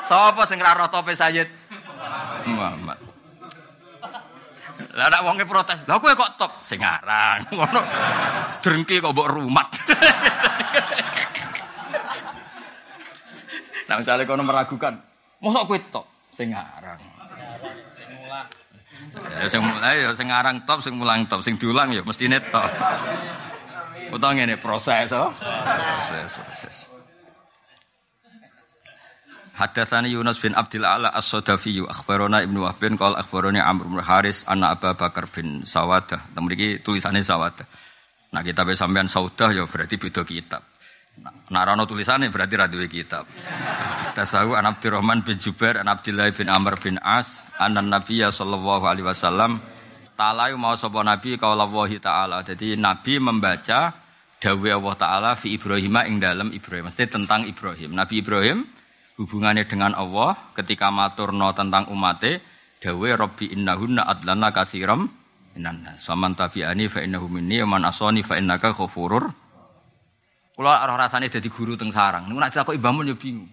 Sapa sing ra roh tope Sayyid Muhammad. Lah nak wonge protes. Lah kowe kok top sing aran. Ngono. Drengki kok mbok rumat. nah misalnya kono meragukan, mosok kowe top sing aran. Ya sing mulai ya sing aran top, sing mulang top, sing diulang ya mesti net top. Utawa ngene proses, oh. Proses, proses. Hadatsani Yunus bin Abdul Ala As-Sadafi akhbarana Ibnu Wahb bin qala akhbarani Amr bin Haris anna Abu Bakar bin Sawadah. Nah mriki tulisannya Sawadah. Nah kita sampean Saudah ya berarti beda kitab. Nah rano tulisannya berarti ra duwe kitab. Tasawu an Abdurrahman bin Jubair an Abdullah bin Amr bin As anan Nabiya sallallahu alaihi wasallam ta'ala mau sapa nabi qaulallahi ta'ala. Jadi nabi membaca dawuh Allah taala fi Ibrahim ing dalam Ibrahim. Mesti tentang Ibrahim. Nabi Ibrahim hubungannya dengan Allah ketika maturno tentang umate dawe robbi innahunna adlana katsiram minan nas. Faman tabi'ani fa innahu minni man asani fa innaka ghafurur kula arah rasane dadi guru teng sarang. Niku nek ditakoki Mbah Mun yo bingung.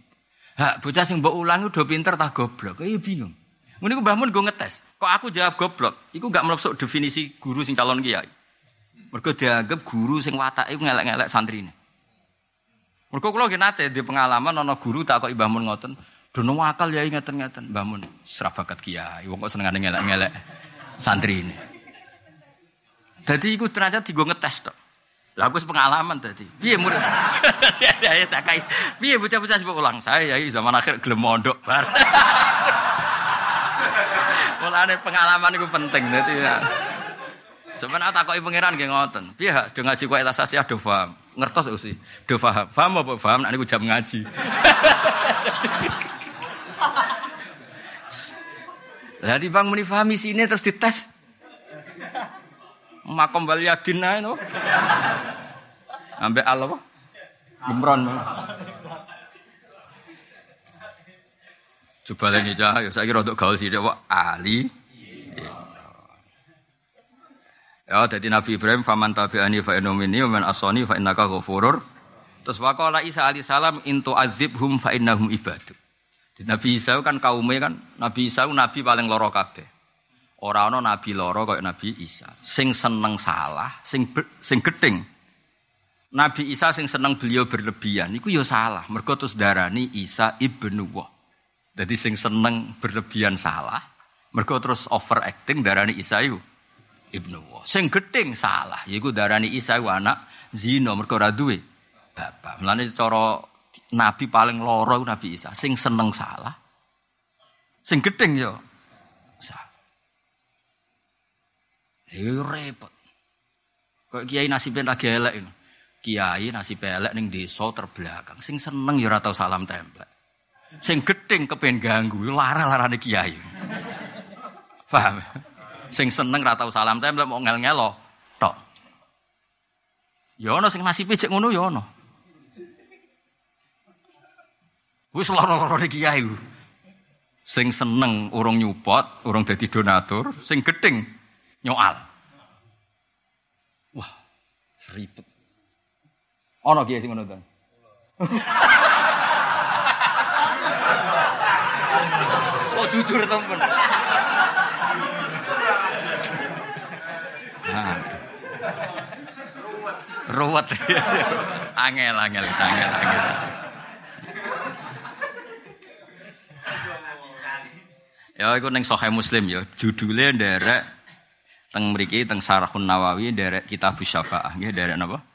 Ha bocah sing mbok ulang udah pinter tak goblok? Ya bingung. Muni ku Mbah Mun go ngetes kok aku jawab goblok? Iku gak mlebu definisi guru sing calon kiai mergo dianggap guru sing watake ngelek-ngelek santrine Mergo kula nggih nate di pengalaman ana guru tak kok Mbah ngoten. Dono akal ya ngeten-ngeten Mbah Mun serah bakat kiai wong kok senengane ngelek-ngelek santri ini. Iku ternyata digo ngetes tok. Lah aku pengalaman tadi. Piye murid? ya ya cakai. Piye bocah-bocah sebut ulang saya ya zaman akhir gelem mondok bar. Mulane pengalaman itu penting dadi ya. Sebenarnya takoki pangeran nggih ngoten. Piye hak do ngaji kok etas do paham. Ngertos usi. Do paham. Paham apa paham nek niku jam ngaji. Lah di bang muni pahami sini terus dites. Makom baliyadin ae no. Ambek Allah apa? Coba lagi cah, saya kira untuk gaul sih, Ali Ya, jadi Nabi Ibrahim faman tabi'ani fa innomini wa man asani fa innaka ghafurur. Terus waqala Isa alaihi salam intu azibhum fa innahum ibadu. Nabi Isa kan kaumnya kan Nabi Isa nabi paling loro kabeh. Ora ana nabi loro kaya Nabi Isa. Sing seneng salah, sing sing gedeng. Nabi Isa sing seneng beliau berlebihan iku ya salah. Mergo terus darani Isa ibnu Allah. Jadi sing seneng berlebihan salah. Mergo terus overacting darani Isa itu ibnu wa. Sing gedeng salah, yaiku darani Isa wa anak zina mergo ora duwe bapak. Mulane cara nabi paling loro Nabi Isa, sing seneng salah. Sing gedeng yo salah. Iku repot. Kok kiai nasibnya lagi elek ini. Kiai nasib elek ning desa terbelakang. Sing seneng ya ora tau salam templek. Sing gedeng kepen ganggu, lara-larane kiai. Paham? Sing seneng ra tau salam tempel mau ngel-ngelo tok. Ya ana sing nasibe cek ngono ya ana. Wis lara-lara kiai. Sing seneng urung nyupot, urung dadi donatur, sing gedeng nyoal. Wah, seribet. Ana kiai sing ngono to. Kok jujur temen. Ruwet. angel, angel, angel, angel. Ya iku ning Sahih Muslim ya, judulnya nderek teng mriki teng Sarahun Nawawi nderek Kitab Syafaah nggih nderek napa?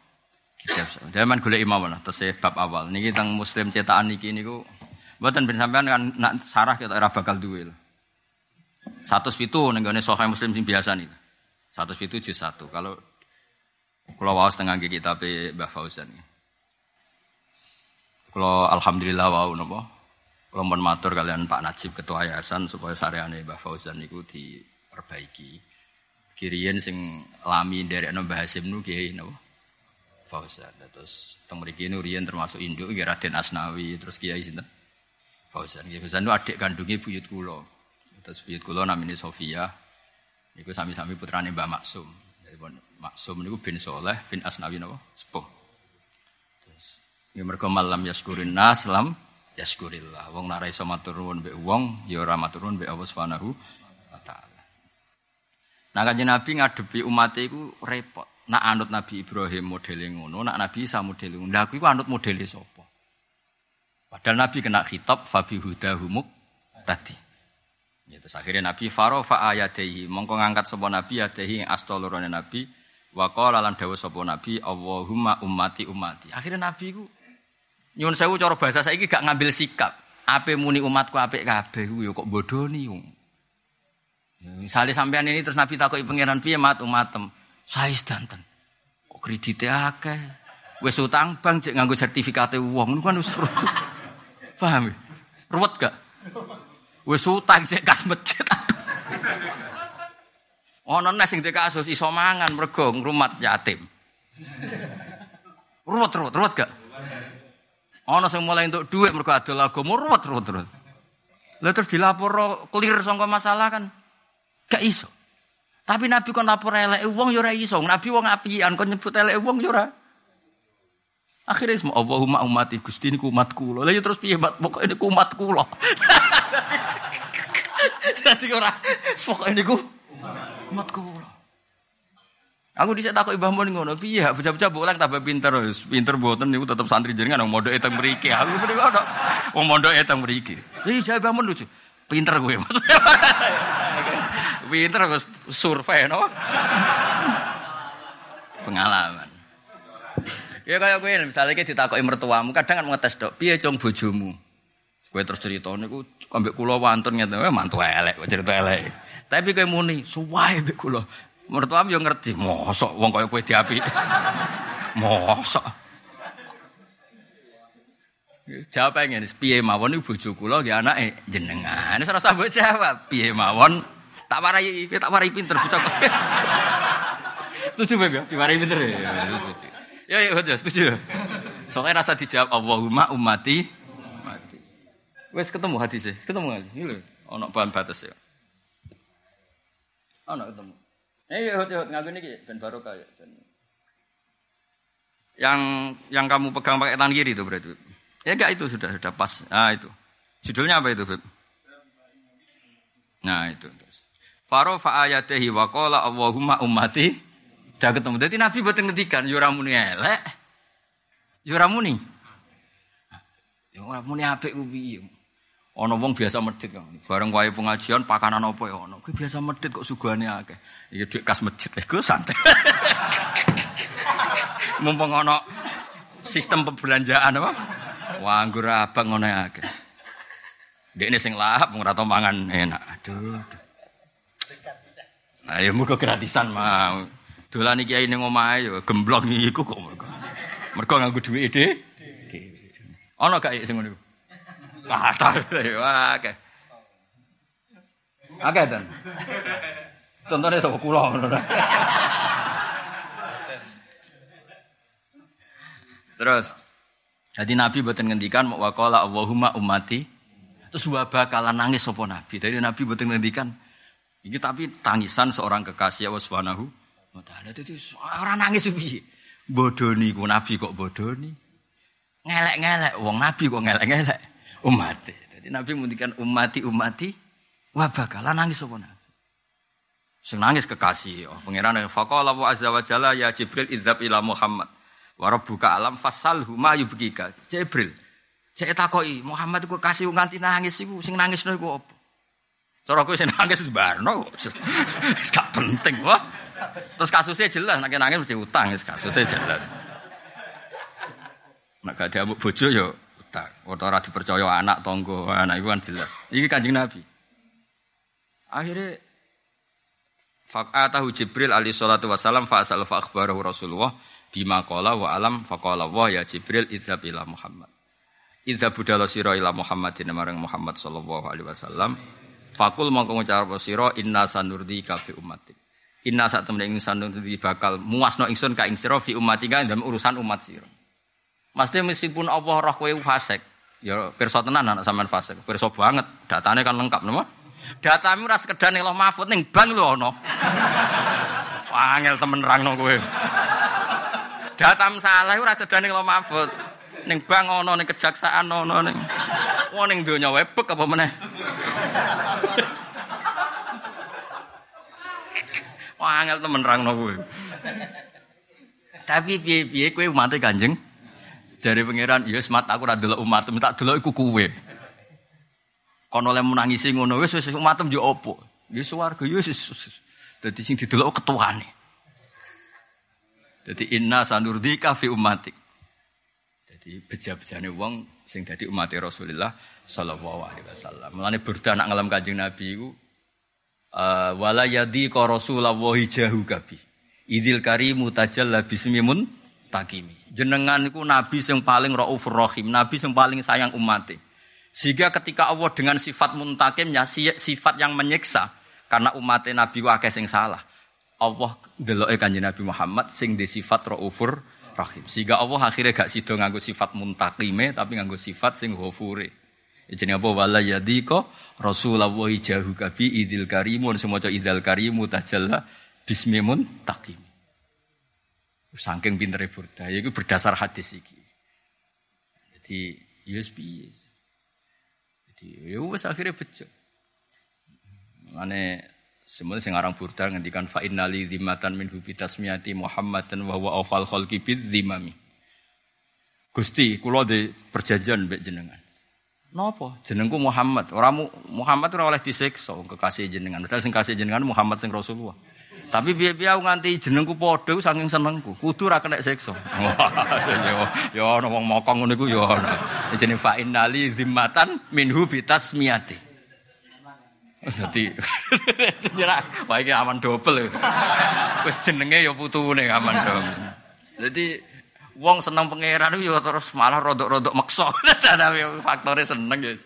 Kitab Syafaah. Zaman golek imam lah tesih bab awal. Niki teng Muslim cetakan niki niku mboten ben sampean kan nak sarah kita ora bakal duwe. Satu itu ning gone Sahih Muslim sing biasa niku. Satu itu juz satu. Kalau kalau waos tengah nggih kitab Mbah Fauzan. Kalau alhamdulillah wau napa kalau mohon matur kalian Pak Najib Ketua Yayasan supaya sareane Mbah Fauzan niku diperbaiki. Kiriyen sing lami dari Mbah Hasim nu kiai napa? Fauzan. Terus teng mriki nu riyen termasuk induk nggih Raden Asnawi, terus kiai sinten? Fauzan. Kiai Fauzan nu adik kandunge buyut kula. Terus buyut kula namine Sofia. Niku sami-sami putrane Mbah Maksum. Jadi Maksum niku bin Soleh bin Asnawi napa? Sepuh. Terus ya mergo malam yaskurin nas lam yaskurillah. Wong nek iso matur nuwun mbek wong, ya ora matur nuwun mbek Allah. Nah kanjeng Nabi ngadepi umat iku repot. Nak anut Nabi Ibrahim modele ngono, nak Nabi Isa modele ngono. Aku iku anut modele sapa? Padahal Nabi kena khitab fabi hudahumuk tadi. Ya, terus akhirnya Nabi Faro fa ayatehi mongko ngangkat sapa Nabi yadehi astolorone Nabi wa qala lan sapa Nabi Allahumma ummati ummati. Akhirnya Nabi ku Nyun sewu cara bahasa saiki gak ngambil sikap. Ape muni umatku apik kabeh kuwi kok bodoni wong. Misalnya sampean ini terus Nabi takoki pangeran piye mat umatem. Saya danten. Kok kredite akeh. Wis utang bank cek nganggo sertifikate wong kan wis Paham? Ruwet gak? Wis utang cek kas masjid. Ono nes sing kasus iso mangan mergo ngrumat yatim. Ruwet ruwet ruwet gak? Ana sing mulai untuk duit mergo adol agama ruwet ruwet ruwet. Lah terus dilapor clear sangka masalah kan gak iso. Tapi Nabi kon lapor elek wong yo ora iso. Nabi wong apian kon nyebut elek wong yo ora. Akhirnya semua Allahumma ummati Gusti niku umatku lho. Lah terus piye mat pokoke niku lho. Dadi ora pokoke niku umatku lho. Aku dhisik takok Mbah Mun ngono, piye bocah-bocah bolang tambah pinter wis. Pinter mboten niku tetep santri jenengan wong mondoke teng mriki. Aku mriki ono wong mondoke teng mriki. Si jawab Mbah Mun lucu. Pinter maksudnya. pinter aku survei no. Pengalaman. Ya kaya kowe misalnya kita ditakoki mertuamu, kadang kan ngetes dok, piye cung bojomu? Kowe terus cerita niku ambek kula wantun ngene, eh, mantu elek, cerita elek. Tapi kowe muni, suwae mbek kula. Mertuam yo ngerti, mosok wong kaya kowe diapi. mosok. Jawab pengen, piye mawon iku bojo kula nggih anake jenengan. Wis ora usah mbok jawab, piye mawon tak warai, tak warai pinter bocah. Setuju Beb ya? Diwarai pinter ya. Setuju. Ya ya betul, setuju. Soalnya rasa dijawab Allahumma ummati. Wes ketemu hadisnya, ketemu lagi. Ini lho, ono bahan batas ya. Ono ketemu. Eh, hot hot ngaku niki ben barokah ya. Yang yang kamu pegang pakai tangan kiri itu berarti. Ya enggak itu sudah sudah pas. Ah itu. Judulnya apa itu, Beb? Nah, itu. Faro fa ayatihi wa qala Allahumma ummati. Udah ketemu. Jadi Nabi buat ngetikan yo muni elek. Yo muni. Yo. Ana wong biasa medhit kan. Bareng wae pengajian pakanan apa ya ana. Kuwi biasa medhit kok sugane akeh. Iki dhuwit kas masjid iku santai. Mumpung ana sistem pembelanjaan apa? Wah, anggur abang ngono akeh. Dekne sing lahap ora tau mangan enak. Aduh. Ya muga gratisan mau. Dolan iki ning omahe ya gemblong iku kok mergo. Mergo nganggo dhuwit dhewe. Ana gak sing ngono Kathah wah akeh. Akeh ten. Contohnya sapa kula ngono. Terus jadi Nabi buatan ngendikan waqala Allahumma ummati terus wa bakalan nangis sapa Nabi. Dari Nabi buatan ngendikan ini tapi tangisan seorang kekasih Allah Subhanahu wa taala. Itu orang nangis piye? Bodoni ku Nabi kok bodoni. ngelek-ngelek wong nabi kok ngelek-ngelek umat. Jadi nabi menghentikan umati umati wah bakalan nangis apa nabi. Sing nangis kekasih oh, pangeran faqala wa azza wa jalla ya Jibril idzab ila Muhammad wa rabbuka alam fasal huma yubkika. Jibril cek takoki Muhammad iku kasih nganti nangis iku sing nangis iku apa? Cara kowe sing nangis barno wis gak penting wah. Terus kasusnya jelas nek nangis mesti utang wis kasusnya jelas. Nek gak diambuk bojo yo utang. Ora dipercaya anak tonggo, anak iku kan jelas. Iki Kanjeng Nabi. Akhirnya Faqatahu Jibril alaihi salatu wasalam fa'asal fa akhbarahu Rasulullah bima qala wa alam faqala wa ya Jibril idzab ila Muhammad. Idza budala sira ila Muhammadin marang Muhammad sallallahu alaihi wasallam Fakul mongko ngucap sira inna sanurdi ka fi ummatik. Inna sak temene ingsun sanurdi bakal muasno ingsun ka ing sira fi ummatika dalam urusan umat sira. Mesti meskipun Allah roh kowe fasik, ya pirsa tenan anak sampean fasik, pirsa banget, datane kan lengkap napa? Datamu ora sekedar ning Mahfud ning bank lho ana. Wangel temen rangno kowe. Datam salah ora sekedar ning Mahfud. Ning bank ana ning kejaksaan ana ning wong ning donya apa meneh. Wangel temen rangno kowe. Tapi piye-piye kowe umat Kanjeng. Jare pangeran, "Ya semat aku ora umat, tak delok iku kowe." Kono oleh menangisi ngono wis wis umatem yo opo? Ya swarga yo wis. Dadi sing didelok ketuane. Dadi inna sanurdika fi ummatik. Dadi beja-bejane wong sing dadi umat Rasulullah sallallahu alaihi wasallam. Mulane burda nak Kanjeng Nabi iku uh, wala yadi ka Rasulullah jahu kabi. Idil karimu tajalla bismimun takimi. Jenengan iku nabi sing paling raufur rahim, nabi sing paling sayang umatnya. Sehingga ketika Allah dengan sifat muntakimnya, sifat yang menyiksa, karena umat Nabi akeh sing salah. Allah deloke kanjeng Nabi Muhammad sing di sifat raufur rahim. Sehingga Allah akhirnya gak sido nganggo sifat muntakime tapi nganggo sifat sing. Ya jenenge apa wala yadika Rasulullah jahu kabi idil karimun semoga idil karimu tajalla bismi muntakim. Saking pintere burda, itu berdasar hadis iki. Jadi USB Ya wis akhirnya bejo. Mane semua sing aran burda ngendikan fa innali dzimatan min hubi tasmiyati Muhammadan wa huwa awfal khalqi bidzimami. Gusti, kula de perjanjian mbek jenengan. Napa? Jenengku Muhammad. Ora Muhammad ora oleh disiksa kekasih jenengan. Padahal sing kasih jenengan Muhammad sing Rasulullah. Tapi aku nganti jenengku padha saking senengku. Kudu ra kena siksa. Yo ana wong mokong ngono iku yo ana. Jenenge fa zimmatan minhu bitasmiyati. Dadi jerak wah iki aman dobel. Wis jenenge yo putune aman dobel. Dadi wong seneng pangeran yo terus malah rodok-rodok meksa. Faktore seneng ya.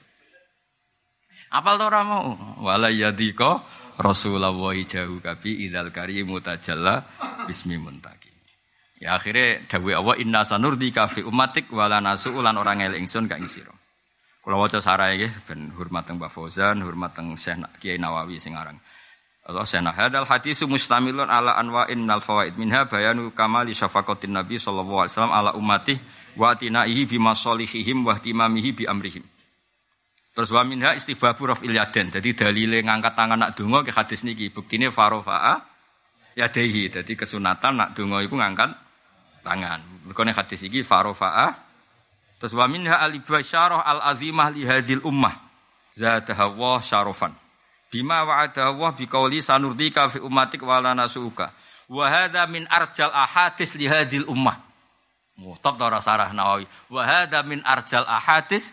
Apal to ora mau? Wala Rasulullah jauh kabi idal karimu tajalla bismi muntaki. Ya akhirnya dawe Allah inna sanurdi kafi umatik wala nasu ulan orang elek ingsun kak ngisiro. Kalau waca sarai nggih ben hormat teng Mbah Fauzan, hormat teng Syekh Kiai Nawawi sing aran. Allah Syekh hadal hadis mustamilun ala anwa'in minal fawaid minha bayanu kamali syafaqatin Nabi sallallahu alaihi wasallam ala ummati wa tinaihi bima solihihim wa timamihi bi amrihim. Terus wa minha istibabu raf'il yaden. Jadi dalile ngangkat tangan nak donga ke hadis niki buktine farofa'a yadehi. Jadi kesunatan nak donga iku ngangkat tangan. Mergone hadis iki farofa'a Terus wa minha al ibasyarah al azimah li hadhil ummah. Zadaha wa syarofan. Bima wa'ada Allah biqauli sanurdika fi ummatik wa nasuka. Wa hadha min arjal ahadis li hadhil ummah. Muhtab ta sarah Nawawi. Wa hadha min arjal ahadis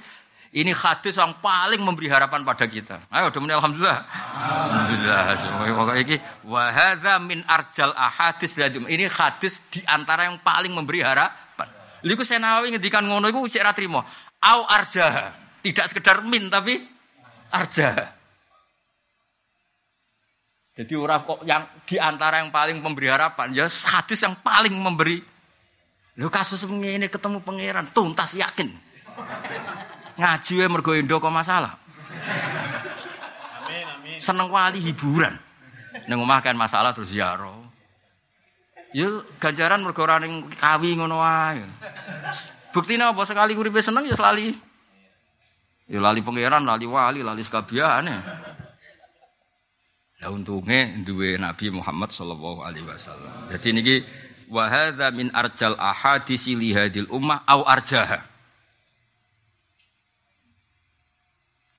ini hadis yang paling memberi harapan pada kita. Ayo, udah alhamdulillah. Alhamdulillah. Pokoknya ini wahada min arjal ahadis Ini hadis di antara yang paling memberi harapan. Liku saya nawawi ngedikan ngono iku cek trimo. Au arja. Tidak sekedar min tapi arja. Jadi orang kok yang di antara yang paling memberi harapan ya hadis yang paling memberi. Lu kasus ini ketemu pangeran tuntas yakin. Ngaji wae mergo endo kok masalah. Amin amin. Seneng wali hiburan. Ning omah kan masalah terus ziarah. Ya ganjaran mergo ora ning kawi ngono wae. Buktinya apa sekali uripe seneng ya lali. Ya lali pangeran, lali wali, lali sekabiane. Lah untungnya duwe Nabi Muhammad sallallahu alaihi wasallam. Jadi niki wa hadza min arjal ahadisi li hadil ummah au arjaha.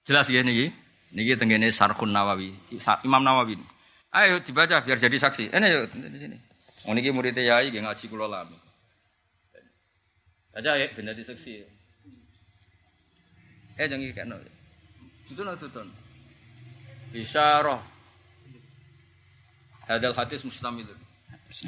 Jelas ya niki? Niki tenggene Sarhun Nawawi, Imam Nawawi. Ayo dibaca biar jadi saksi. Ini yuk di sini. Oh niki murid yai nggih ngaji kula lami. Baca ya ben dadi saksi. Eh jangan kena. Tutun tutun. Isyarah. Hadal hadis mustamil.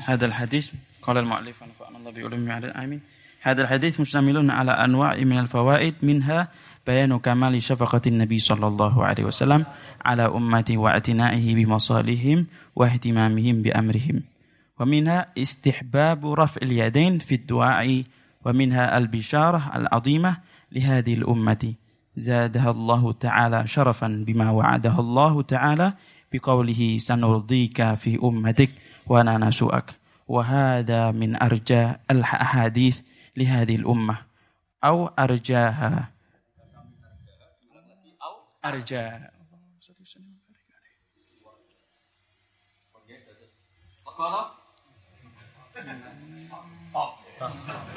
هذا الحديث قال المؤلف ونفعنا الله بعلومه على آمين هذا الحديث مشتمل على أنواع من الفوائد منها بيان كمال شفقة النبي صلى الله عليه وسلم على أمته واعتنائه بمصالحهم واهتمامهم بأمرهم. ومنها استحباب رفع اليدين في الدعاء ومنها البشارة العظيمة لهذه الأمة. زادها الله تعالى شرفا بما وعدها الله تعالى بقوله سنرضيك في أمتك وأنا نسوءك وهذا من أرجاء الأحاديث لهذه الأمة أو أرجاها arja.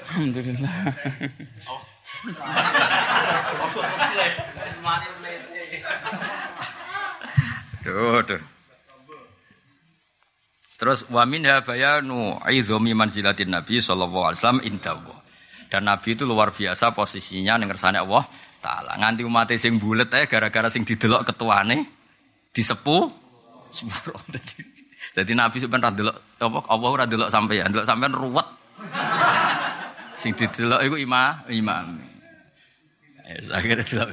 Alhamdulillah. Duh, duh. Terus waminha bayanu idzumi manzilatin Nabi sallallahu alaihi wasallam indawo. Dan Nabi itu luar biasa posisinya dengar sana. Allah taala. Nganti umat sing bulet ae gara-gara sing didelok ketuane disepu sepuro. Jadi Nabi sebenarnya delok apa Allah ora delok sampean, delok sampean ruwet. sing didelok iku imam, imam. Ya, akhirnya delok.